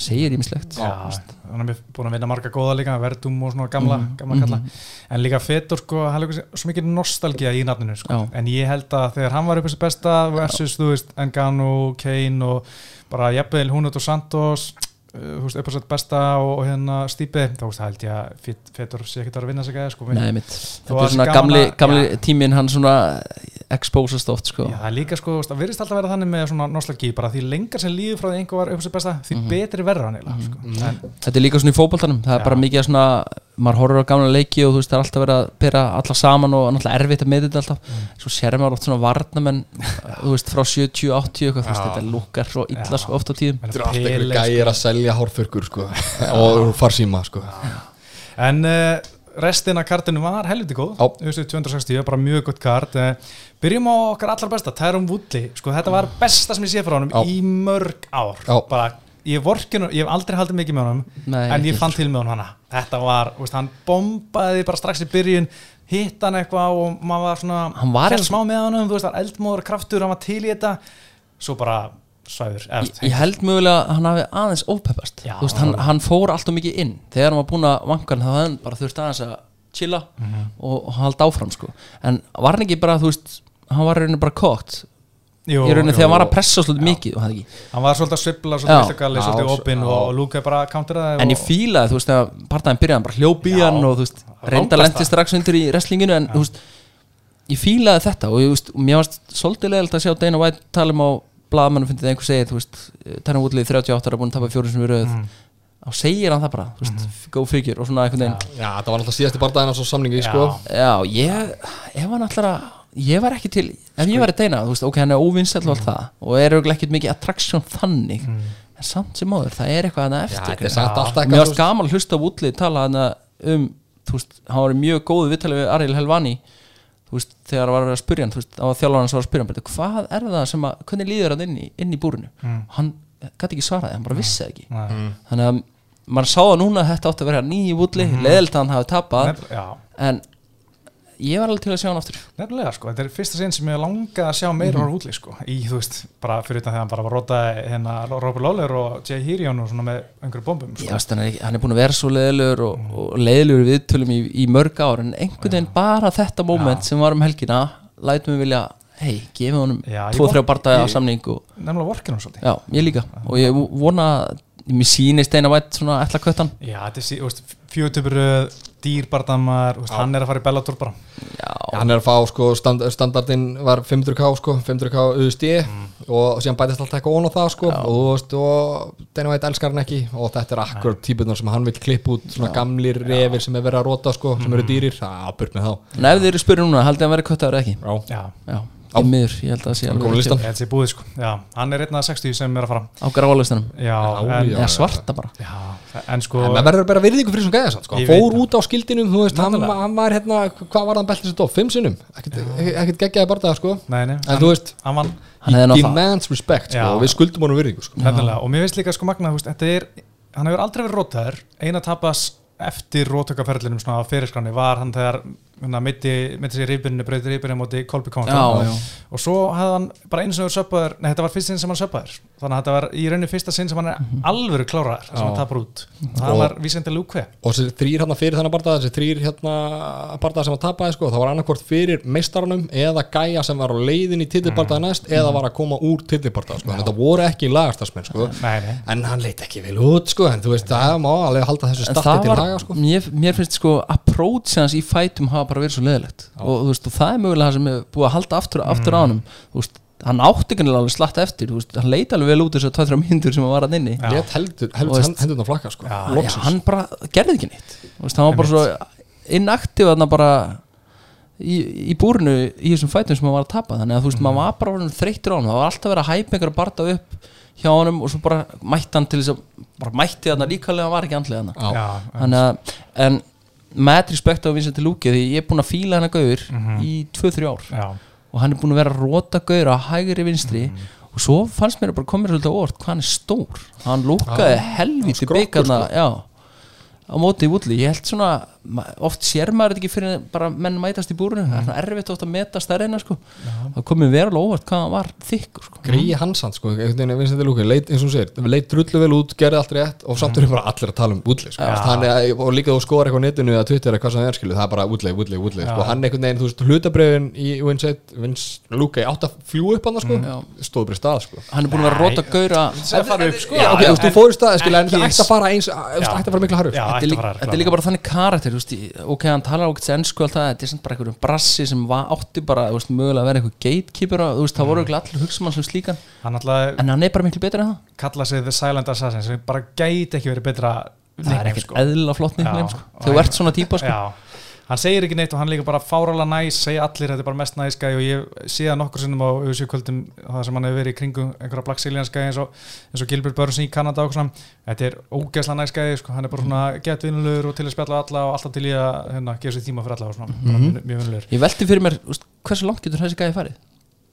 segir ímislegt Já, hann er búin að vinna marga góða líka Verdum og svona gamla, Mhm, gamla kalla en líka Fetur sko, hann er svo mikið nostalgía í nafninu sko. Já. en ég held að þegar hann var upp þessi besta versus, þú veist, Engano, Kane og bara jafnvel Hunut og Santos uh, þú veist, upp þessi besta og, og hérna Stípi, þá veist, held ég að Fet- Fetur sé ekki að vera að vinna sig að sko. Nei, mitt, Þó þetta er svona gaman gamli, gamli já. tíminn hann svona exposast oft sko. Já, það er líka sko, það virðist alltaf vera þannig með svona nostalgí, bara því lengar sem líður frá því einhver var upp þessi besta, því betri verður hann eiginlega, sko. en, Þetta er líka svona í fótboltanum, það er Já. bara mikið svona, maður horfir á gamla leiki og þú veist það er alltaf verið að pera alla saman og náttúrulega erfitt að með þetta alltaf. Svo sér maður oft svona varnamenn þú veist frá 70, 80 eitthvað, þú veist þetta lukkar svo illa svo oft á tíðum. Menn þetta er alltaf einhverju Pele, gægir að selja hárförkur og farsíma En restin af kartinu var helviti góð. UFC 260, bara mjög gott kart. Uh, Byrjum á okkar allar besta, Tærum Woodley. Sko þetta var besta sem ég sé frá honum Já. í mörg ár. Já. bara, ég, vorkinu, ég hef aldrei haldið mikið með honum Nei, En ég fann til með honum hana. Þetta var, veist, hann bombaði bara strax í byrjun hitt hann eitthvað og maður var svona Hann var smá með honum, þú veist, hann eldmóður kraftur hann var til í þetta. Svo bara svæður ég, ég held mögulega að hann hafi aðeins ofpeppast Já. Þú veist, hann, hann fór alltaf mikið inn þegar hann var búinn að vanka hann þá hann bara þurft aðeins að chilla Mhm. og, og halda áfram sko. en var hann ekki bara, þú veist hann var í rauninni bara kókt Jú, í rauninni jú. þegar hann var að pressa svolítið mikið og það ekki hann var svolítið að svibla, Já. svolítið viltagalli, Já, svolítið já. opinn og, og Luka bara counteraði en og, ég fílaði, þú veist, að partæðin byrjaði hann bara hljóp í Já. hann og þú veist, reynda lendi strax undir í wrestlinginu en þú veist, ég fílaði þetta og ég, veist, og mér varst svolítið leðilt að sjá Dana White tala um á blaðamennu finnst þið einhver segið, þú veist, Tanner Woodley 38 ára búin að tapa fjórum sem við rauð Mm. þá segir hann það bara, þú veist, go figure og svona einhvern veginn. Já, það var alltaf síðasti bardaginn á svo samningi, Já. sko. Já, ég, ef hann ætlar að ég var ekki til, ef ég var að deina þú veist, ok, hann er óvinnsæll og allt það og er auðvitað ekkert mikið attraction þannig en samt sem áður, það er eitthvað Já, eftir. Þetta er sagt alltaf Mér varst eitthvað gaman að hlusta Woodley tala um, þú veist, hann var í mjög góðu viðtalið við Ariel Helvani þú veist, þegar hann var að spyrja hann, þú veist, á þjálfur hans var að spyrja hann, "Bíddu, hvað er það sem að, hvernig líður hann inn í, inn í búrinu? Mm. hann gæti ekki svaraði, hann bara vissi það ekki. Nei. þannig að maður sá það núna að þetta átti að vera nýji Woodley, mm leðilt að hann hafi tapað. En ég var alveg til að sjá hann aftur. Nefnilega sko, þetta er fyrsta sinn sem ég langa að sjá meira mm Woodley sko, í þú veist, bara fyrir utan þegar hann bara var rótaði hérna Robert Lawler og Jay Hirion og svona með einhverju bombum Já, sko. hann, er, ekki- hann er búin að vera svo leiðilegur og, og leiðilegur viðtölum í, í mörg ár en einhvern veginn bara þetta moment sem var um helgina lætum við vilja, hei, gefum honum Já, ég 2-3 von- bardaði á ég- samning og, nefnilega vorkinu svolítið. Já, ég líka. Og ég vona að mér sýnist eina vætt svona ætla köttan Já, þetta er sí- fjögutöpur dýrbardamar, hann er að fara í Bellator bara. Já, Hann er að fá, sko, stand, standardin var 500k, sko, 500k USD og síðan bætist alltaf eitthvað ón á það, sko Já. og og Dana White elskar hann ekki og þetta er akkur típunar sem hann vil klippa út svona gamlir refir sem er verið að róta, sko, sem eru dýrir, það burt með þá. En ef þið eru spyrir núna, haldið að hann verið köttar eða ekki? Já, Já, Já, í miður, ég held að það sé Hann alveg ég held sér búið sko Já, hann er einn af 60 sem er að fara á grálistanum Já, Já, en, já. eða svarta bara já en sko En maður verður bara virðingu fyrir svona gæða sann, sko. Hann fór það. út á skildinum, þú veist, hann, hann var hérna, hvað var hann beltið sér dóf? Fimm sinnum? Ekkert, geggjaði bardaða, sko. Nei, nei, En þú veist, hann Hann hefði he náttúrulega demands respect, sko, og við skuldum honum virðingu, sko. Og mér finnst líka sko magna, þú veist, þetta er hann hefur aldrei verið rótaður, eina tapas eftir rótökaferlinum svona á fyrirskráni var hann þegar mitti, sér rýbunni, breytir rýbunni móti Kolby já. og svo hefði hann bara einu sem hefur söppaður nei, þetta var fyrst sinn sem hann söppaður þannig að þetta var í rauninni fyrsta sinn sem hann er alvöru kláraður sem hann tapar út og það Og- var vísindi lúkve og þessi þrýr hérna fyrir þennan bardaða þessi þrýr hérna bardaða sem að tapaði sko, það var annarkvort fyrir meistaranum eða gæja sem var á leiðin í titilbardaða næst eða var að koma úr titilbardaða sko. þetta voru ekki lagastarsmenn sko. en hann leit ekki vel út sko. en þú veist, það má alveg halda þessu statti til var, haga sko. mér, mér finnst sko approach hans í fætum hafa bara verið svo leðilegt og, veist, og það er mögulega það sem er búið að halda aftur, aftur á hann veist, hann átti ekki alveg slatt eftir veist, hann leit alveg vel út þessu 2-3 mínútur sem hann var að inni. Let hendurna flakka sko. Já, Já, hann bara gerði ekki neitt. Hann var bara svo inaktiv þarna bara í, í búrinu í þessum fætum sem hann var að tapa. Þannig að þú veist, maður var bara orðinn þreyttur á hann það var alltaf verið að hæpa einhverja barda upp hjá honum og svo bara mætti hann til þess að bara mætti þarna líkalega, hann var ekki andlega hann þannig að, en með respekt á Vincent Luki því ég er búin að fíla hennar gauður í 2-3 ár. Já, og hann er búin að vera að róta gauður á hægri vinstri. Og svo fannst mér bara komið svolítið á orð hvað hann er stór. Hann lúkaði Já, helviti skrokkur, byggarna sko. á móti í Woodley, ég held svona oft sér maður þetta ekki fyrir bara menn mætast í búrinu, það er svona erfitt oft að meta stærðina sko, það komið verulega óvart hvað hann var þykkur sko. Greiði hans hann sko, leit, eins og segir, leit drullu vel út, gerði allt rétt og samt eru bara allir að tala um útlið sko. Hann er, og líka þú skoðar eitthvað á netinu eða Twitter eða hvað sem það er skilu, það er bara útlið, útlið Já. sko. hann einhvern veginn, þú veist, hlutabrefin í Vincent, Vincent Luke átt að fljúa upp hann sko, Já. stóð bara í stað sko. hann er búin að sko. Já, ok, þú í stað, það er, þetta er líka bara þannig karakter þú veist, ok, hann talar ákveðs ennsku og allt það, þetta er samt bara einhverjum brassi sem var, átti bara, veist, mögulega að vera einhver gatekeeper og það voru ekki allir hugsa mann sem slíkan. Hann alltaf en hann er bara miklu betur en það. kalla sig The Silent Assassin sem bara gæti ekki verið betra það er ekkert eðla flott nickname sko. þú ert svona típa sko. Já, hann segir ekki neitt og hann líka bara fáralega næs segja allir, þetta er bara mest næs gæði og ég sé það nokkur sinnum á UFC kvöldum það sem hann hefur verið í kringum einhverja Black Zillions gæði eins eins og Gilbert Burns í Kanada og svona, þetta er ógeðslega næs gæði sko. hann er bara svona gett vinnulegur og til að spjalla alla og alltaf til í að hérna, gefa sér tíma fyrir alla og svona, bara mjög, mjög vinnulegur. Ég velti fyrir mér, hversu langt getur þessi gæði farið?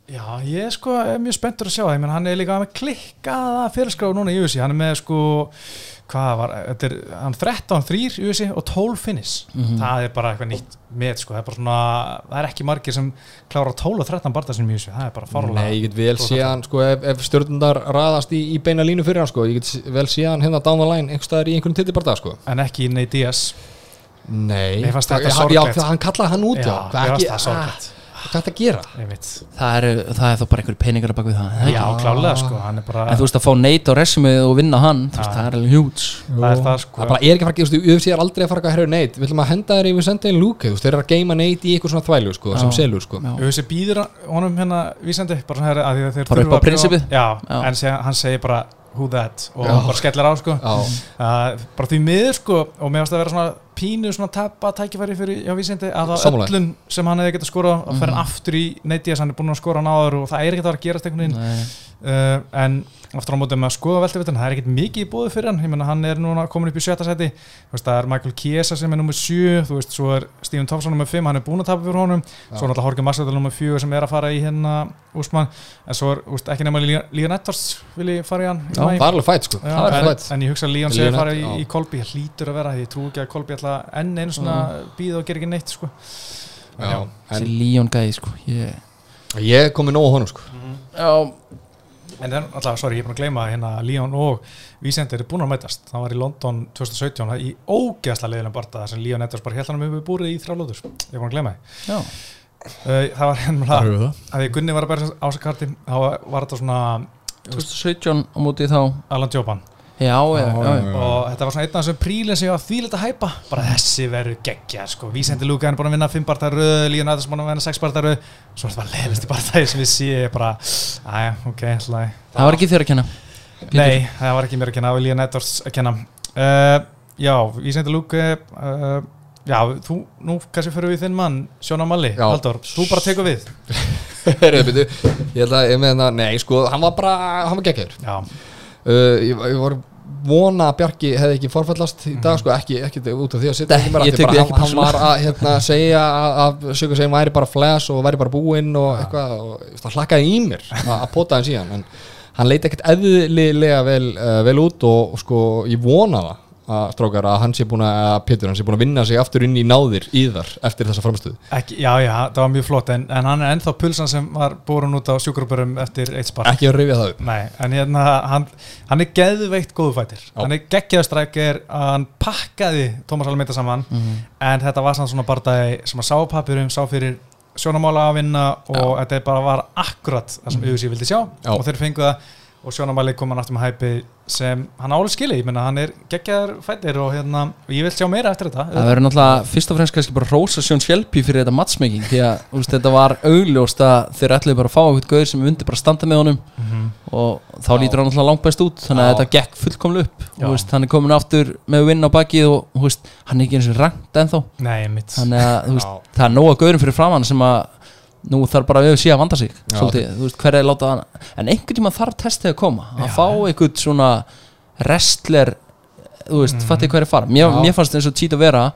Já, ég sko er mjög spenntur að sjá það, hann er líka með klikkaða fyrirskráð núna í UFC, hann er með sko hvað var, þetta er, hann 13-3 í UFC og 12 finnis. Það er bara eitthvað nýtt með sko, það er bara svona það er ekki margir sem klára 12 og 13 barðarsinum í UFC, það er bara farlega Nei, ég get vel sé hann sko, ef, ef stjórnundar raðast í, í beina línu fyrir hann sko, ég get vel sé hann hérna down the line einhverstaðar í einhvern titibardag sko. En ekki Nate Diaz. Nei, Mér fannst þetta Já, hann kallaði hann út, já, Já, Hvað mér ekki- það ah, Hvað er þetta að gera? Það er, það er þá bara einhverju peningar að baka við það já klálega sko bara, En þú veist að fá neitt á resumið og vinna hann þú veist. Það er alveg hjúts það er það sko. Það bara er ekki að fara að gerast, UFC er aldrei að fara að herra neitt Við ætlum að henda þér einn lúka Þú veist, þeir eru að geima neitt í eitthvað svona þvælu sko, sem selur sko. UFC býður honum hérna vísandi bara svona að þeir þurfa að bjóða- en hann segir bara who that og Já. bara skellir á sko. Uh, bara því miður sko og mér varst að vera svona pínu svona tappa tækifæri fyrir já vísindi að það öllum sem hann hefði getað skora að fer Mhm. hann aftur í Neitias, hann er búin að skora hann áður og það er ekkert að vera að gerast einhvern veginn. Uh, en aftur á móti með að skoða veltevitin það er ekkert mikið í búið fyrir hann. Ég menna hann er núna komin upp í sjötta seti Þú veist, það er Michael Chiesa sem er nummið 7 þú veist, svo er Stephen Thompson nummið 5 hann er búin að tapa fyrir honum. Svo er náttúrulega Jorge Masvidal nummið 4 sem er að fara í hérna úsmann en svo er úst, ekki nema Lígan Edwards vil ég fara í hann. Já, það er alveg fætt sko. Já, Það er en, fætt en ég hugsa að Leon að fara í, í Kolby hlýtur að vera, því ég trú ekki að Kolby ætla enn einu svona býða og gera ekki neitt sko. Já, en Líón gæði sko ég... ég kom með nóg á honum sko. Já, en það er alltaf, sorry, ég er búin að gleyma að hérna Líón og Vísendir er búin að mætast. Það var í London 2017 í ógeðsla leiðilegum barta þar sem Líón Edwards bara held hann um við búrið í þrjálóður, ég er búin að gleyma já. Uh, það var hérna Það er það. að því Gunni var að bæra ásakarti þá var, var þetta svona 2017 á móti þá. Alan Joban Já, já, já, já. og þetta var svona einn af þessum prílinn sem ég var þvílegt að hæpa bara þessi verður geggja sko. Vísendi Lúka er búin að vinna 5 barta röð Líðan Aðeins búin að vinna 6 barta röð. Svo er þetta bara leðlist í barta sem við sé ég bara, aðja, ok, hlæg Það var ekki þér að kenna? Nei, það var ekki mér að kenna, það var Líðan Edwards að kenna. Uh, Já, Vísendi Lúka uh, Já, þú, nú kannski fyrir við þinn mann Sjóna Malli, Já. Halldór, þú bara tekur við. Ég held að ég með það, nei sko, hann var bara, hann var geggjaður. Já, uh, ég, ég var vona að Bjarki hefði ekki forfallast í dag sko, ekki, ekki út af því að setja Nei, ekki tek bara hann, ekki var að hérna, segja að, segja væri bara flash og væri bara búinn og eitthvað og það hlakkaði í mér að pota hann síðan en hann leiti ekkert eðlilega vel, uh, vel út og, og sko ég vona það að strákar að hann sé búin að að Pétur hann sé búin að vinna sig aftur inn í náðir í þar eftir þessa framstöðu. Ekki, já, já, það var mjög flott en, en hann er ennþá pulsan sem var búin út á sjúkrabörum eftir eitt spark. Ekki að rifja það upp. Nei, en hérna, hann, hann er geðveikt góðu fætir Já. hann er geggjaðstrækir að hann pakkaði Tómas Almeida saman en þetta var samt svona bardagi sem að sá papirum, sá fyrir sjónamála að vinna og þetta bara var akkurat það sem auðvitað vildi sjá. Já. og þeir fengu það og sem hann álega skili, ég menna hann er geggjaðar fætir og hérna, og ég vil sjá meira eftir þetta Það verður náttúrulega fyrst og fremst kannski bara rósa Sjón Sjelpi fyrir þetta matchmaking því að úst, þetta var augljóst að þeir ætluðu bara að fá eitthvað gauður sem myndi bara standa með honum Mhm. og þá lítur hann náttúrulega langt best út þannig að Já. þetta gekk fullkomlega upp Já. og veist, hann er komin aftur með vinn á bakið og veist, hann er ekki eins og rangt ennþá Nei, þannig að Já. það er nóga gauðurum fyrir framann sem að nú þarf bara við að sé að vanda sig Já. svolítið, þú veist, hver er láta hann en einhvern tíma þarf testið að koma að Já. fá einhvern svona wrestler þú veist, mm. er að fara mér, mér fannst eins og Tito vera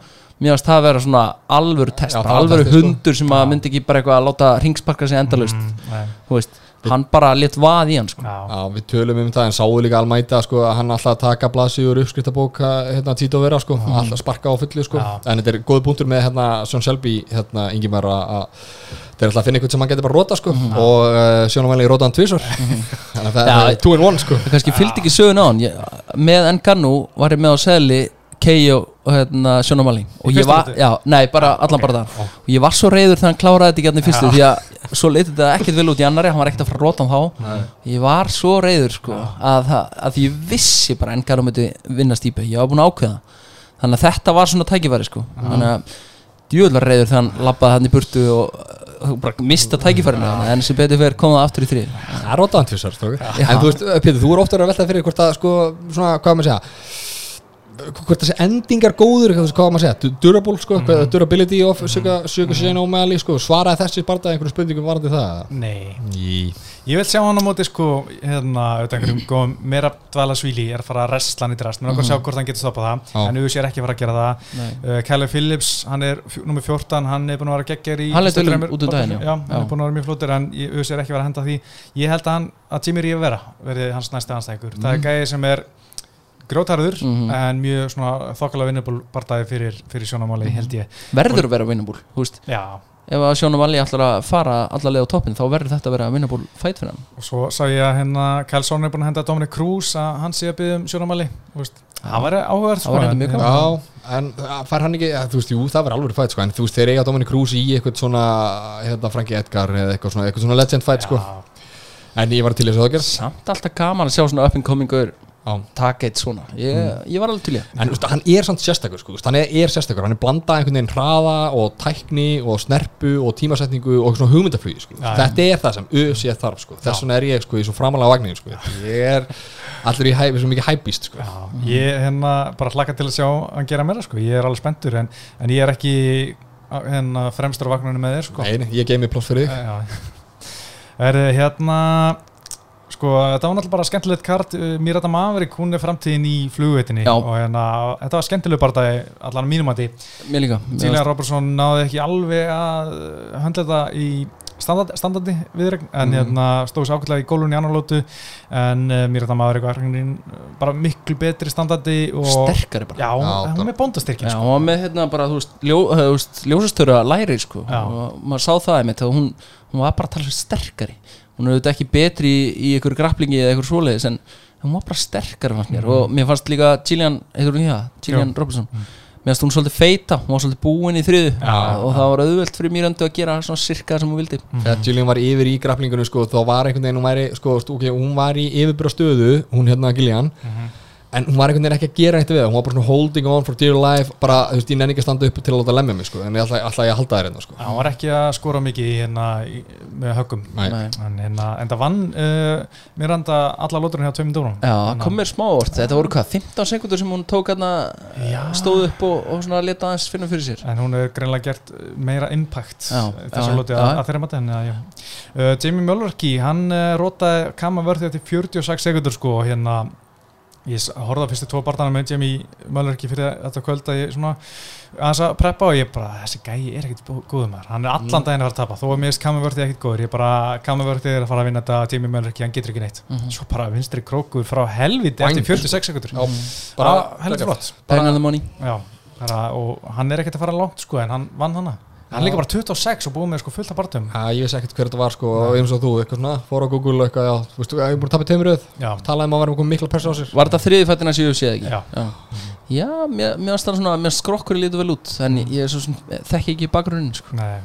mér fannst það að vera svona alvöru test Já, það alvöru testið, sko. hundur sem að myndi ekki bara eitthvað að láta ringsparka sig endalaust Mm, þú veist, hann bara létt vað í hann sko. Já, Já, við tölum um það en sáðu líka almæta sko, að hann alltaf að taka blaðsíður uppskriftabóka hérna, Tito Vera, sko, alltaf sparka á fullu sko. En þetta er góð punktur með hérna, Sjón Selby, hérna, að að þeir ætla að finna eitthvað sem hann getur bara róta sko, og uh, Sjónum Væli róta hann tvísvar þannig að það er two in one sko. það kannski fylgdi ekki sögun á hann. Ég, með Ngannou var ég með á segli Kei og hérna, Sjónamali og ég var, já, nei, bara allan ok. bara það og ég var svo reyður þegar hann kláraði þetta ekki hann í fyrstu því að svo leiti þetta ekkert vel út í annari hann var ekkert að fara að róta hann þá. Ég var svo reyður sko að, það- að ég vissi bara að Ngannou myndi vinna stýpi, ég var búin að ákveða þannig að þetta var svona tækifæri sko. Þannig að djúðlar reyður þegar hann labbaði hann í burtu og uh, bara mista tækifærinu en sem betur fyrir kom það aftur í þrið. Það er tvísvar strókar. en þú veist, Pétur, þú er ofta að velta fyrir hvort að sko, svona, hvað maður segja hvort þessi endingar góður hvað, maður að segja, Du- durable sko mm. durability of Suga, Suga Shane O'Malley sko, svaraði þessi barndað einhverju spurningum varandi það Nei, Jí. Ég vil sjá hann á móti sko, hérna, auðvitað einhverjum góðum meira dvala svíli er að fara að restla hann í drast mér er okkur að sjá hvort hann getur stoppað það Já. en UFC er ekki að fara að gera það. Uh, Kyle Phillips, hann er númer 14 hann er búin að vera geggjær í Hann um er búin að vera mjög flótur en UFC er ekki að vera að henda því. Ég held að hann, að Jimmy Ríf vera verði hans næsti anstæðingur, það er gæði sem er grótarður Mhm. en mjög þokkala vinnubúl bardaði fyrir, fyrir sjónamáli held ég. Verður að vera vinnabúl veist. Já, ef að Sjónum Valli ætlar að fara allarlega á toppin þá verður þetta að vera vinnabúl fæt fyrir hann. Og svo sá ég að hérna Kælsson er búin að henda Dominic Cruz að hann sé að byggja um það var áhverð Það var mjög gaman. Já, en það fær hann ekki, ja, þú veist, jú, það var alveg fætt sko, en þú veist, þeir eiga Dominic Cruz í eitthvað svona, hérna, Frankie Edgar eða eitthvað svona, eitthvað svona legend fight, sko. En ég var til þess að það gerst samt alltaf gaman að sjá svona up and comingur Já. Taka eitt svona. Ég, ég var alveg til ég En þú veist, hann er samt sérstakur, sko, hann er, er sérstakur. Hann er blandað einhvern veginn hraða og tækni og snerpu og tímasetningu og svona hugmyndaflugi, sko, þetta er það sem UFC þarf, sko, þess vegna er ég, sko, í svo framalega vagninu, sko, ég er allur í hæ, svo mikið hæpist, sko. Ég hérna bara hlakka til að sjá hann gera meira sko, ég er alveg spenntur en, en ég er ekki hérna fremstur á vagnunum með þér sko. Nei, nei, ég gei mig ploss fyrir þig. Er hérna sko, þetta var náttúrulega bara skemmtilegt kart. Uh, Mirata Maverick, hún er framtíðin í flugveitinni. Já. og hérna, þetta var skemmtileg bara allan mínum að því mér Mér varst- Robertson náði ekki alveg að höndla þetta í standard, standardi viðregn en Mhm. hérna stóð sér ákveðlega í gólunni annar lótu en uh, Mirata Maverick var uh, bara miklu betri standardi og sterkari bara. Já, Já, hún er bóndastyrkin Já, sko. hún var með hérna bara, þú veist, ljó, eh, þú veist ljósastöru að læri, sko. Og maður sá það einmitt og hún, hún var bara að tala sterkari hún er auðvitað ekki betri í, í einhverju grapplingi eða einhverju svoleiðis en hún var bara sterkari fannst mér. Og mér fannst líka Gillian, heitur hún í það, Gillian Já. Robertson. Mér fannst hún svolítið feita, hún var svolítið búin í þriðu Já. og það var auðvelt fyrir Mírandi að gera svona sirka sem hún vildi. Þegar Gillian var yfir í grapplingunum sko, þá var einhvern veginn, hún, væri, sko, stu- ok, hún var í yfirbyrra stöðu, hún hérna Gillian en hún var einhvern veginn ekki að gera eitt við það hún var bara svona holding on for dear life bara, þú veist, ég nenni ekki að standa upp til að láta lemja mig sko, en ég ætla, ætla ég að halda þér hérna sko. hann var ekki að skora mikið í hérna, með höggum Nei. Nei. en, hérna, en það vann uh, Miranda alla lóturinn hjá tveimum dórum Já, það kom mér smá orð, þetta voru hvað, 15 sekundur sem hún tók hérna, Já. stóð upp og, og svona leta aðeins finna fyrir sér en hún hefur greinlega gert meira impact þess að lóti að, að þeirra mati en, já. uh, Jamie Mölverki, hann rótaði ég horfði að fyrstu tvo barndana með Jamie Mölverki fyrir þetta kvöld að ég svona aðeins að preppa og ég bara, þessi gæi er ekkert bú- góður maður, hann er allan daginn að fara að tapa. Þó mér finnst kamavörði ekkert góður, ég bara kamavörði er að fara að vinna þetta Jamie Mölverki, hann getur ekki neitt. Mhm. svo bara vinstri krókur frá helviti eftir 46 sekundur Já, bara, bara helviti flott. Já, bara, og hann er ekkert að fara langt sko, en hann vann hana hann líka bara 26 og búið með sko, fullt af barndum ég veist ekkert hver þetta var sko, og eins og þú, eitthvað svona, fór á Google og eitthvað, já, þú veist, ég er búin að tapja teimuröð Já, talaði um að vera með mikla sér. Var þetta þriði fættina sem ég sé ekki? Já. Já, Já mér, mér svona, mér skrokkur lítur vel út en ég er svo sem, þekki ekki bakgrunnin sko. nei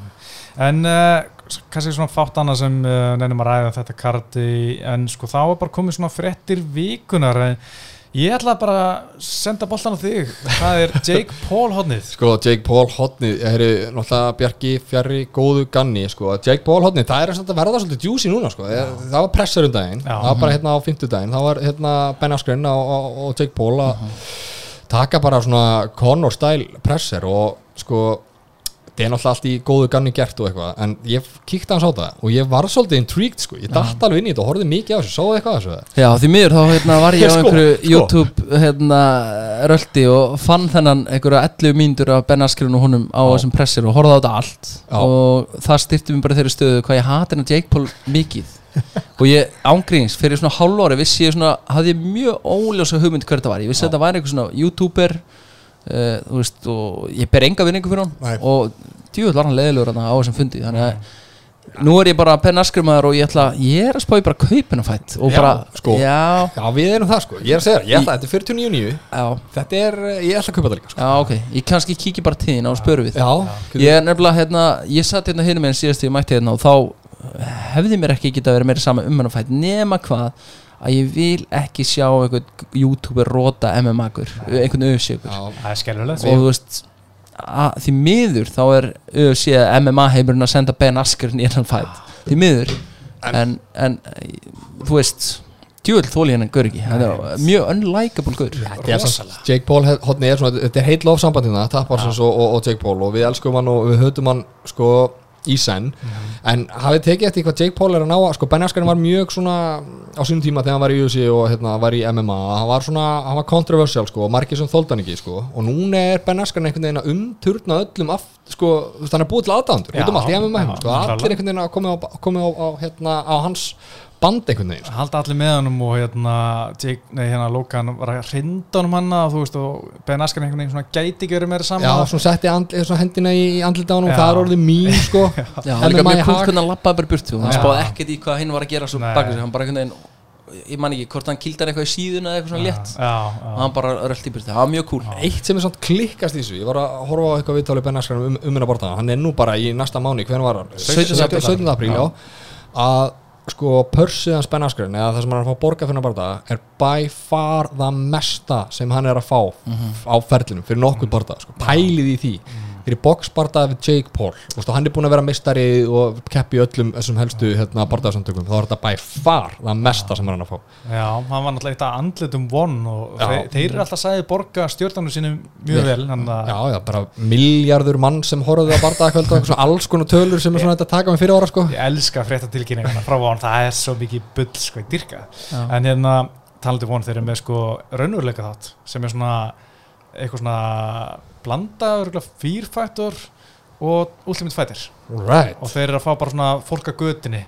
En uh, kannski svona fátt annað sem uh, nefnum að ræða um þetta karti en sko þá er bara komið svona frettir vikunar en ég ætla bara að senda boltan á þig. Það er Jake Paul hodnið Sko, Jake Paul hodnið, það eru náttúrulega Bjarki Fjarri góðu ganni, sko. Jake Paul hodnið, það er að verða svolítið juicy núna, sko. Það var pressur um daginn, Já. það var bara hérna á fimmtudaginn, það var hérna Ben Askren og, og, og Jake Paul að taka bara svona Conor style pressur og sko það er náttúrulega allt í góðu ganni gert og eitthvað en ég kíkti hans á það og ég var svolítið intrigued sko, ég dætt alveg inn í þetta og horfði mikið á þessu, sáðu eitthvað þessu Já, því miður þá hérna, var ég á Sko, einhverju sko. YouTube hérna, röldi og fann þennan einhverja 11 mínútur af Ben Askren og honum á Já. þessum pressir og horfði á þetta allt Já. og það styrti mér bara þeirri stöðu hvað ég hati hennar Jake Paul mikið og ég ángríns fyrir svona hálf ári vissi ég svona, hafði ég mjög óljósa hugmynd hver þetta var, ég vissi Já. að þetta væri einhver svona YouTuber uh, þú veist, og ég ber enga vinningu fyrir hann Nei. og djúvel var hann leðilegur á þessum fundi þannig að nú er ég bara Ben Askren-maður og ég ætla, ég er að spá ég bara kaupin að fætt Já, bara, sko. já, Já, við erum það sko, ég er að segja ég ætla þetta er 49.9 já. Þetta er, ég ætla að kaupa það líka sko. Já, ok, ég kannski kíki bara þín á spöru við. Ég er nefnilega, hérna, ég satt hérna hérna með henn síðast ég mætti hérna og þá eh, hefði mér ekki getað verið meira sama um hann að fætt nema hvað að ég vil ekki sjá einhvern youtuber rota MMA-gur, einhvern öfsjökur já, Það er skelvilegt og þú veist að, því miður þá er UFC eða MMA heimurinn að senda Ben í hennan fætt því miður. En, en þú veist djúvel þóli hennan gaur ekki. Er mjög unlikable gaur. Er Jake Paul hodni er svona, þetta er heill ofsambandina Taparsons og, og, og Jake Paul. Og við elskum hann og við höfum hann sko í senn. En hafið tekið eftir hvað Jake Paul er að ná sko Ben Askren var mjög svona á sínum tíma þegar hann var í UFC og hérna, var í MMA hann var svona, hann var controversial sko og margir sem þóldi hann ekki sko. Og núna er Ben Askren einhvern veginn að umturna öllum af, sko, þú veist, hann er búið til aðdándur Já, út um allt í MMA já, sko, allir einhvern veginn að koma á, komi á, á, hérna, á hans band einhvern veginn sko. halda allir með honum og hérna, hérna Logan var að hrinda honum hann og þú veist og Ben Askren einhvern veginn svona gæti ekki verið meira saman Já, svona setti andli, svona hendina í andlita á hann og það er orðið mín sko Já, hann líka MMA í mjög kult hag. hvernig hann lappaði bara burtu hann Já. spáði ekkert í hvað hinn var að gera svo sig hann bara einhvern veginn ég man ekki hvort hann kildar eitthvað í síðuna eða eitthvað svona létt og hann bara röldi í burtu, það var mjög cool Eitt sem er svona klikkast í þessu Ég var að horfa á eitthvað viðtáli Ben Askren minna borta Hann nú bara í næsta mánu, hvernig var hann? 17. apríl. 17. apríl, já Að sko pörsið hans Ben Askren eða það sem hann er að fá borga fyrir barða er by far það mesta sem hann er að fá á ferlinum fyrir nokkuð barða, sko, pælið í því fyrir boxbarða við Jake Paul og hann er búin að vera mistari og keppi í öllum þessum helstu hérna, barðaðsamtökum þá er þetta by far það mesta sem hann er að fá já, hann var náttúrulega eitt að andlitum von og Já. þeir, eru alltaf sagði borga stjórnarnu sínum mjög Vel. vel að Já, já, bara miljardur mann sem horfðu á barndagakvöld og alls konar tölur sem er svona þetta að taka með fyrir ára sko ég elska frétta tilkynninguna frá von, það er svo mikið bull sko, ég dyrka Já. en hérna talandi von þeir eru með sko raunveruleika þátt sem er svona eitthvað svona blanda Factor og Ultimate Fighter. Right. Og þeir eru að fá bara svona fólk að götinni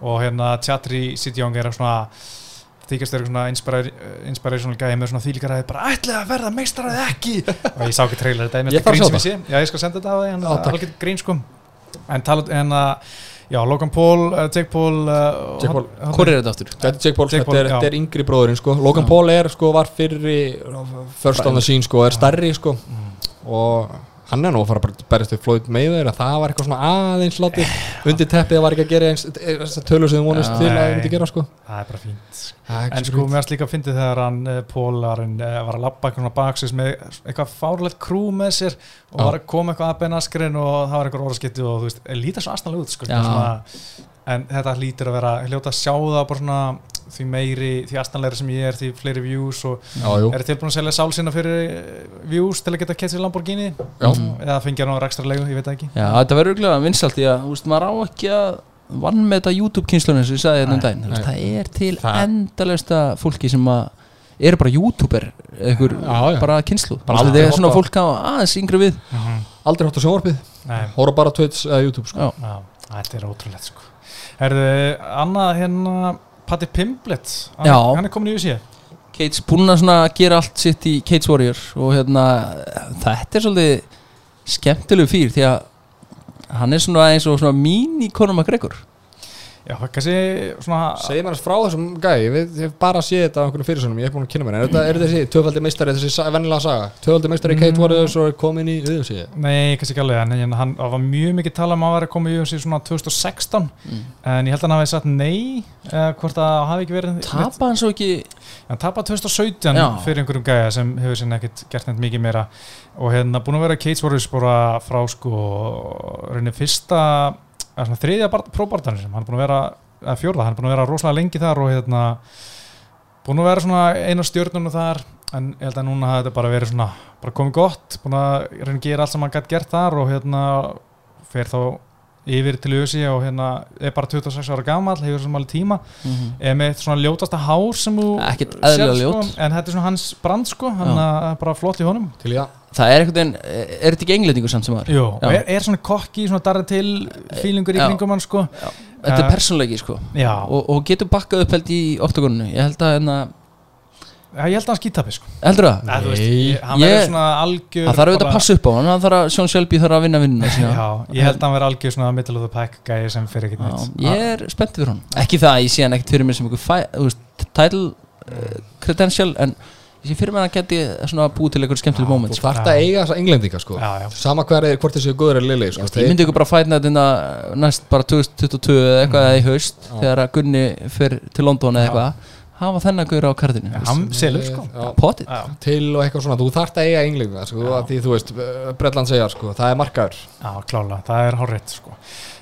og hérna Chatri Sitjong er svona þykast þeir svona inspira- inspirational gæði með svona þýlikar að bara ætlaði að verða meistaraði ekki? Og ég sá ekki trailer þetta er Ég mest þarf að grín sjá sem ég sé. Já ég skal senda þetta á því en Já, takk. alveg grín sko. En en að já Logan Paul, uh, Jake Paul uh, Jake Paul. Hvor er þetta aftur? Þetta er Jake Paul, Jake þetta, Paul, er, já. þetta er yngri bróðurinn sko Logan Paul er sko, var fyrri first on the scene sko, er stærri sko og hann er nú að fara að berjast við Floyd Mayweather að það var eitthvað svona aðeins látið undir teppið var ekki að gera eins þessar tölur sem þið vonist til að það myndi gera sko. Það er bara fínt Það er en sko mér varst líka að fyndi þegar hann uh, Pólarinn var að labba eitthvað baksis með eitthvað fárlegt krú með sér og Já. var að koma eitthvað að Ben Askren og það var eitthvað orðskipti og þú veist, líta svo aðstæðlega út sko, en þetta lítur að vera hljóta að sjá það bara svona því meiri, því aðstæðlega sem ég er því fleiri views og Já, er tilbúin að selja sál sinna fyrir eh, views til að geta kett sér Lamborghini? Já. eða fengja hann á ekstra leigu, ég veit ekki. Já, þetta verður auðvitað vinsalt því að, þú veist, maður á ekki að vann með þetta YouTube-kynslunum sem ég sagði hérna um daginn, Þú veist, nei. það er til Það- endalesta fólki sem að eru bara YouTuber, já. bara kynslu, Bara þetta aldrei er svona fólk aðeins yngri við. Aldrei hótt á sjónvarpið. Nei, Hóra bara Twitch eða YouTube sko. Já, Já, þetta er ótrúlegt sko. Herðu, annað hérna Patti Pimblett, hann, hann er komin í USA Cage búinn að svona gera allt sitt í Cage Warrior og hérna þetta er svolítið skemmtilegu fyrir því að hann er svona eins og svona mín í Conor McGregor Já, kannski svona Segir mér hans frá þessum gæi, ég, hef bara séð þetta á einhvern fyrirsönum, ég hef búin að kynna mér En er þetta, er þessi tvöfaldi meistari, þessi venjulega saga Tvöfaldi meistari Mm. Kate Warriors og er komin í auðvitað Nei, kannski ekki alveg, en en hann var mjög mikið tala um að vera komið í USA svona 2016 Mm. en ég held að hann hafi sagt nei eða hvort að það hafi ekki verið tapa hann svo ekki hann tapað 2017 Já. fyrir einhverjum gæja sem hefur sinni ekkert gert neitt mikið meira og hérna búin að vera Cage Warriors bara frá sko fyrsta eða svona þriðja próbartanir sem hann er búin að vera eða fjórða, hann er búin að vera rosalega lengi þar og hérna búin að vera svona eina stjórnunum þar en ég held að núna hafi þetta bara verið svona bara komið gott, búin að reyna að gera allt sem hann gætt gert þar og hérna fer þá yfir til ösi og hérna er bara 26 ára gamall, hefur svona alveg tíma er með eitt svona ljótasta hár sem þú Ekkert sérð, eðlilega sko, ljót. en þetta er svona hans brand sko hann er bara flott í honum Til að það er einhvern veginn, er þetta ekki englendingur samt sem var? Jú, Já. og er, er svona kokki, svona darra til fílingur í Já. kringum hann sko þetta Ja. er persónleiki sko já, og, og getur bakkað upp held í oktagoninu ég held að hérna, Já, ég held að hann skýtapi sko. Heldur það? Nei, þú veist, ég, hann verður svona algjör það þarf auðvitað að passa upp á hann það þarf að Sjón Shelby þarf að vinna vinnuna sína. Já, ég held að hann verður algjör svona middle of the pack gæði sem fyrir ekkert Já, neitt. ég er spenntið fyrir hann ekki það að ég sé hann ekkert fyrir mér sem veist, title uh, credential en ég sé fyrir mér að hann geti svona búið til einhver skemmtileg moment Þú sko. þarft að eiga þessa englendinga sko. Já, já. Sama hver er hvort þessi góður er liðleg sko. ég myndi ykkur bara fætna þetta næst bara 2022 eða eitthvað eða í haust þegar að Gunni fyrir til London eða eitthvað hafa þennan gaur á kartinu. Já, hann selur sko. Já, potið. Já, til og eitthvað svona, þú þarft að eiga englendinga sko, því þú veist, Bretland segjar sko, það er markaður. Já klála, það er hár rétt sko.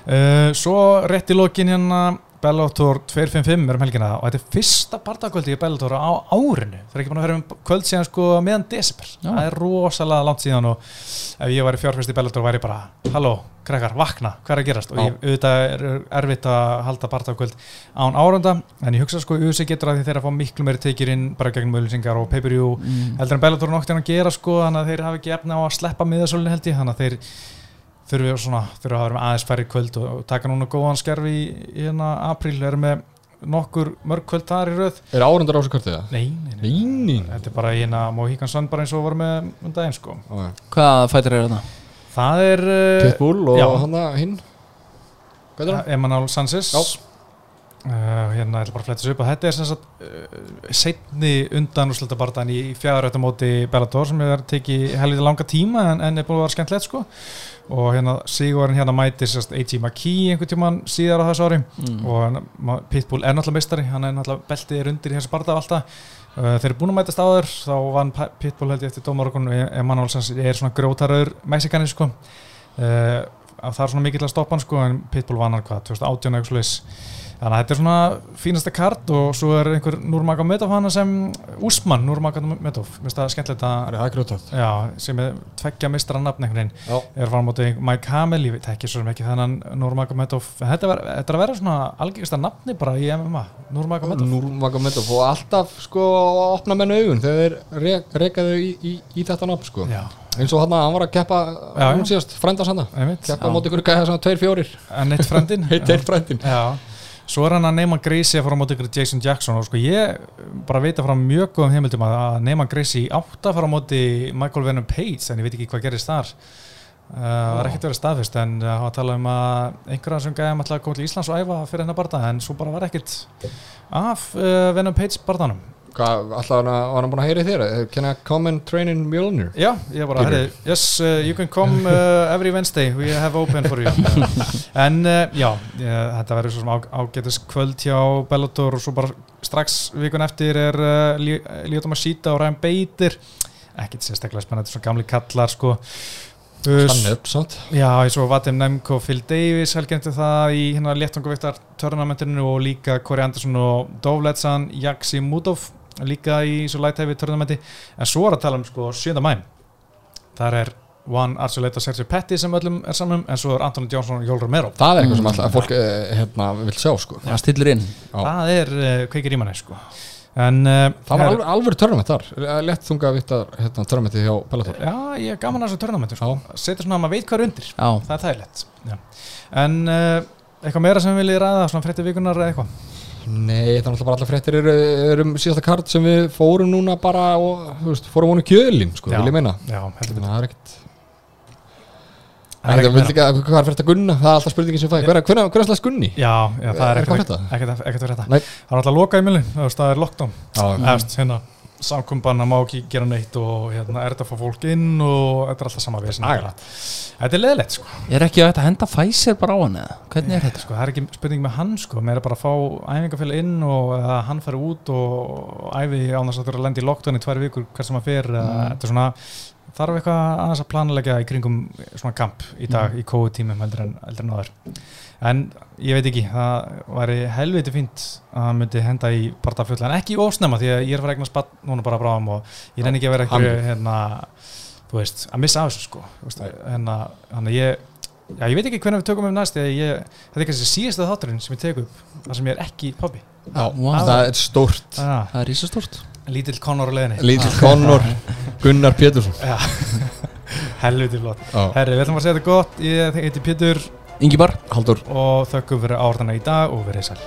Uh, Svo rétt í lokin hérna Bellator 255 er um helgina og þetta er fyrsta bardagkvöldi í Bellator á árinu. Það er ekki búin að vera um kvöld síðan sko meðan desember, það er rosalega langt síðan og ef ég væri fjárfæst í Bellator væri ég bara, halló, krakkar, vakna. Hvað er að gerast? Og Já. ég, auðvitað er erfitt að halda bardagkvöld án árunda en ég hugsa sko, USA getur að þeir að fá miklu meiri tekjur inn bara gegnum auðlýsingar og pay-per-view Mm. heldur en Bellator nokti hann að gera sko þannig að þeir hafi ekki efna á að sleppa miðasólinu held ég. Þannig að þeir þurfi svona þurfi að vera með aðeins færri kvöld og, og taka núna góðan skerfi í, í hérna apríl eru með nokkur mörg kvöld þar í röð Er árundar á þessu kortið það? nei, nei, nei. Neini þetta er bara hérna Mohikan Sun bara eins og var með um daginn sko Hvaða fætir er þetta? það er uh, Pitbull og hann að hinn Hvað er það? Emanuel Sanchez Já. Uh, hérna ætla bara að fletta þessu upp. Og þetta er sem sagt uh, setni undan úrslita barðan í fjæðarötu móti Bellator sem er tekið helviti langa tíma en, en er búin að vera skemmtilegt sko. Og hérna Sigurinn hérna mætir sérst A.G. McKee einhvern tíman síðar á þessu ári. Mm. og ma- Pitbull er náttúrulega mistari hann er náttúrulega beltið er undir í þessu barða alltaf. Uh, þeir eru búin að mætast áður. Þá vann Pitbull held ég eftir dómarokun. Emanuel Sanchez er svona grótaröður mexikani sko. Að það er svona mikill að stoppa hann sko en Pitbull vann hann hvað 2018 eða eitthvað. Þannig að þetta er svona fínasta kart og svo er einhver Nurmagomedov hana sem Úsmann Nurmagomedov. Mér finnst það skemmtilegt að já, sem er tveggja mistra nafn einhvern veginn er fara á móti Mike Hamill, ég veit ekki svo sem ekki þennan Nurmagomedov, en þetta, er að vera svona algengasta nafni bara í MMA Nurmagomedov. Núrmagomedov og alltaf sko að opna menn augun þegar þeir rek, rekaðu í, í, í þetta nafn sko. Já, eins og hann var að keppa hún síðast, frændas hann keppa á móti ykkur gæða svona 2-4 en eitt frendin svo er hann að Neyman Gracie að fara á móti ykkur Jason Jackson og sko ég bara veit að frá mjög góðum heimildum að Neyman Gracie átt að fara á móti Michael Venom Page en ég veit ekki hvað gerist þar. Uh, það var ekkert verið staðfist en það var að tala um að einhverja sem alltaf að koma til Íslands og æfa fyrir hennar barða en svo bara var ekkert af uh, Venom Page barðanum Hvað, alltaf var hann búin að heyra í þér? Can I come and train in Mjölnir? Já, ég bara, herri, yes, uh, you can come uh, every Wednesday, we have open for you. En uh, já, þetta verður svo sem á, ágætis kvöld hjá Bellator og svo bara strax vikun eftir er Líotum að síta og Ryan Bader. Ekkert sérstaklega spennandi, svona gamli kallar sko. Stann upp, sant? Já, ég svo Vadim Nemko Phil Davis helgjandi það í hérna léttangaviktar törnamentinu og líka Corey Anderson og Dovletsan, Jaxi Mudov líka í svo light-heavy törnamenti en svo er að tala um sko 7. mæm þar er Juan Archuleta Sergio Petty sem öllum er saman en svo er Anthony Johnson og Jól Romero. Það er eitthvað sem alltaf fólk eh, hérna, vil sjá sko. Það stillir inn. Já. það er uh, kveikir í manni sko. En uh, Það var alveg, alveg törnumett þar. Lett þunga vittar hérna, törnumetti hjá Bellator. Já, ég er gaman að þessu törnamentu sko. setja svona að maður veit hvað er undir. Já, það er þægilegt. Já. en uh, eitthvað meira sem við viljið ræða svona frétti vikunar eða eitthvað Nei, það er náttúrulega bara allar fréttir eru er um síðasta kart sem við fórum núna bara og, þú veist, fórum vonu kjölin, sko, vil ég meina. Já, heldur það er ekkert Það er Það ekkert er hvað er frétt að gunna? Það er alltaf spurningin sem fæði Hver hver- hver er alltaf gunni? Já, já, það er Er ekkert ekkert Nei. Það er alltaf lokað í millin, það er lockdown. Já, Efst, hérna, samkumbanna má ekki gera neitt og hérna er þetta að fá fólk inn og þetta er alltaf sama við. Þetta er leðilegt sko. er ekki að þetta henda Pfizer bara á hann eða? Hvernig er þetta? sko Það er ekki spurning með hann sko, mér er bara að fá æfingafélag inn og hann fari út og æfi án þess að þurfa að lenda í lockdown í tvær vikur hver sem að fer mm. þetta er svona þarf eitthvað aðeins að planleggja í kringum svona kamp í dag í COVID-tímum heldur en, heldur en áður? En ég veit ekki, það væri helviti fínt að hann myndi henda í partafjöld en ekki ósnemma því að ég er fyrir eignar spatt núna bara bráðum og ég reyni ekki að vera ekki hérna, þú veist, að missa af þessu sko hérna, hann ég Já, ég veit ekki hvernig við tökum um næst ég, þetta er kannski síðasta þátturinn sem ég tek upp þar sem ég er ekki pabbi. Já, Wow. það er stórt. Ah, Það er rísastort Lítill Conor á leiðinni. Lítill Conor, Gunnar Pétursson. Helviti flott. Herri, við ætlum að segja þetta gott. Ég heiti Pétur. Ingibar Haldur og þökkum fyrir áhörðana í dag og verið sæl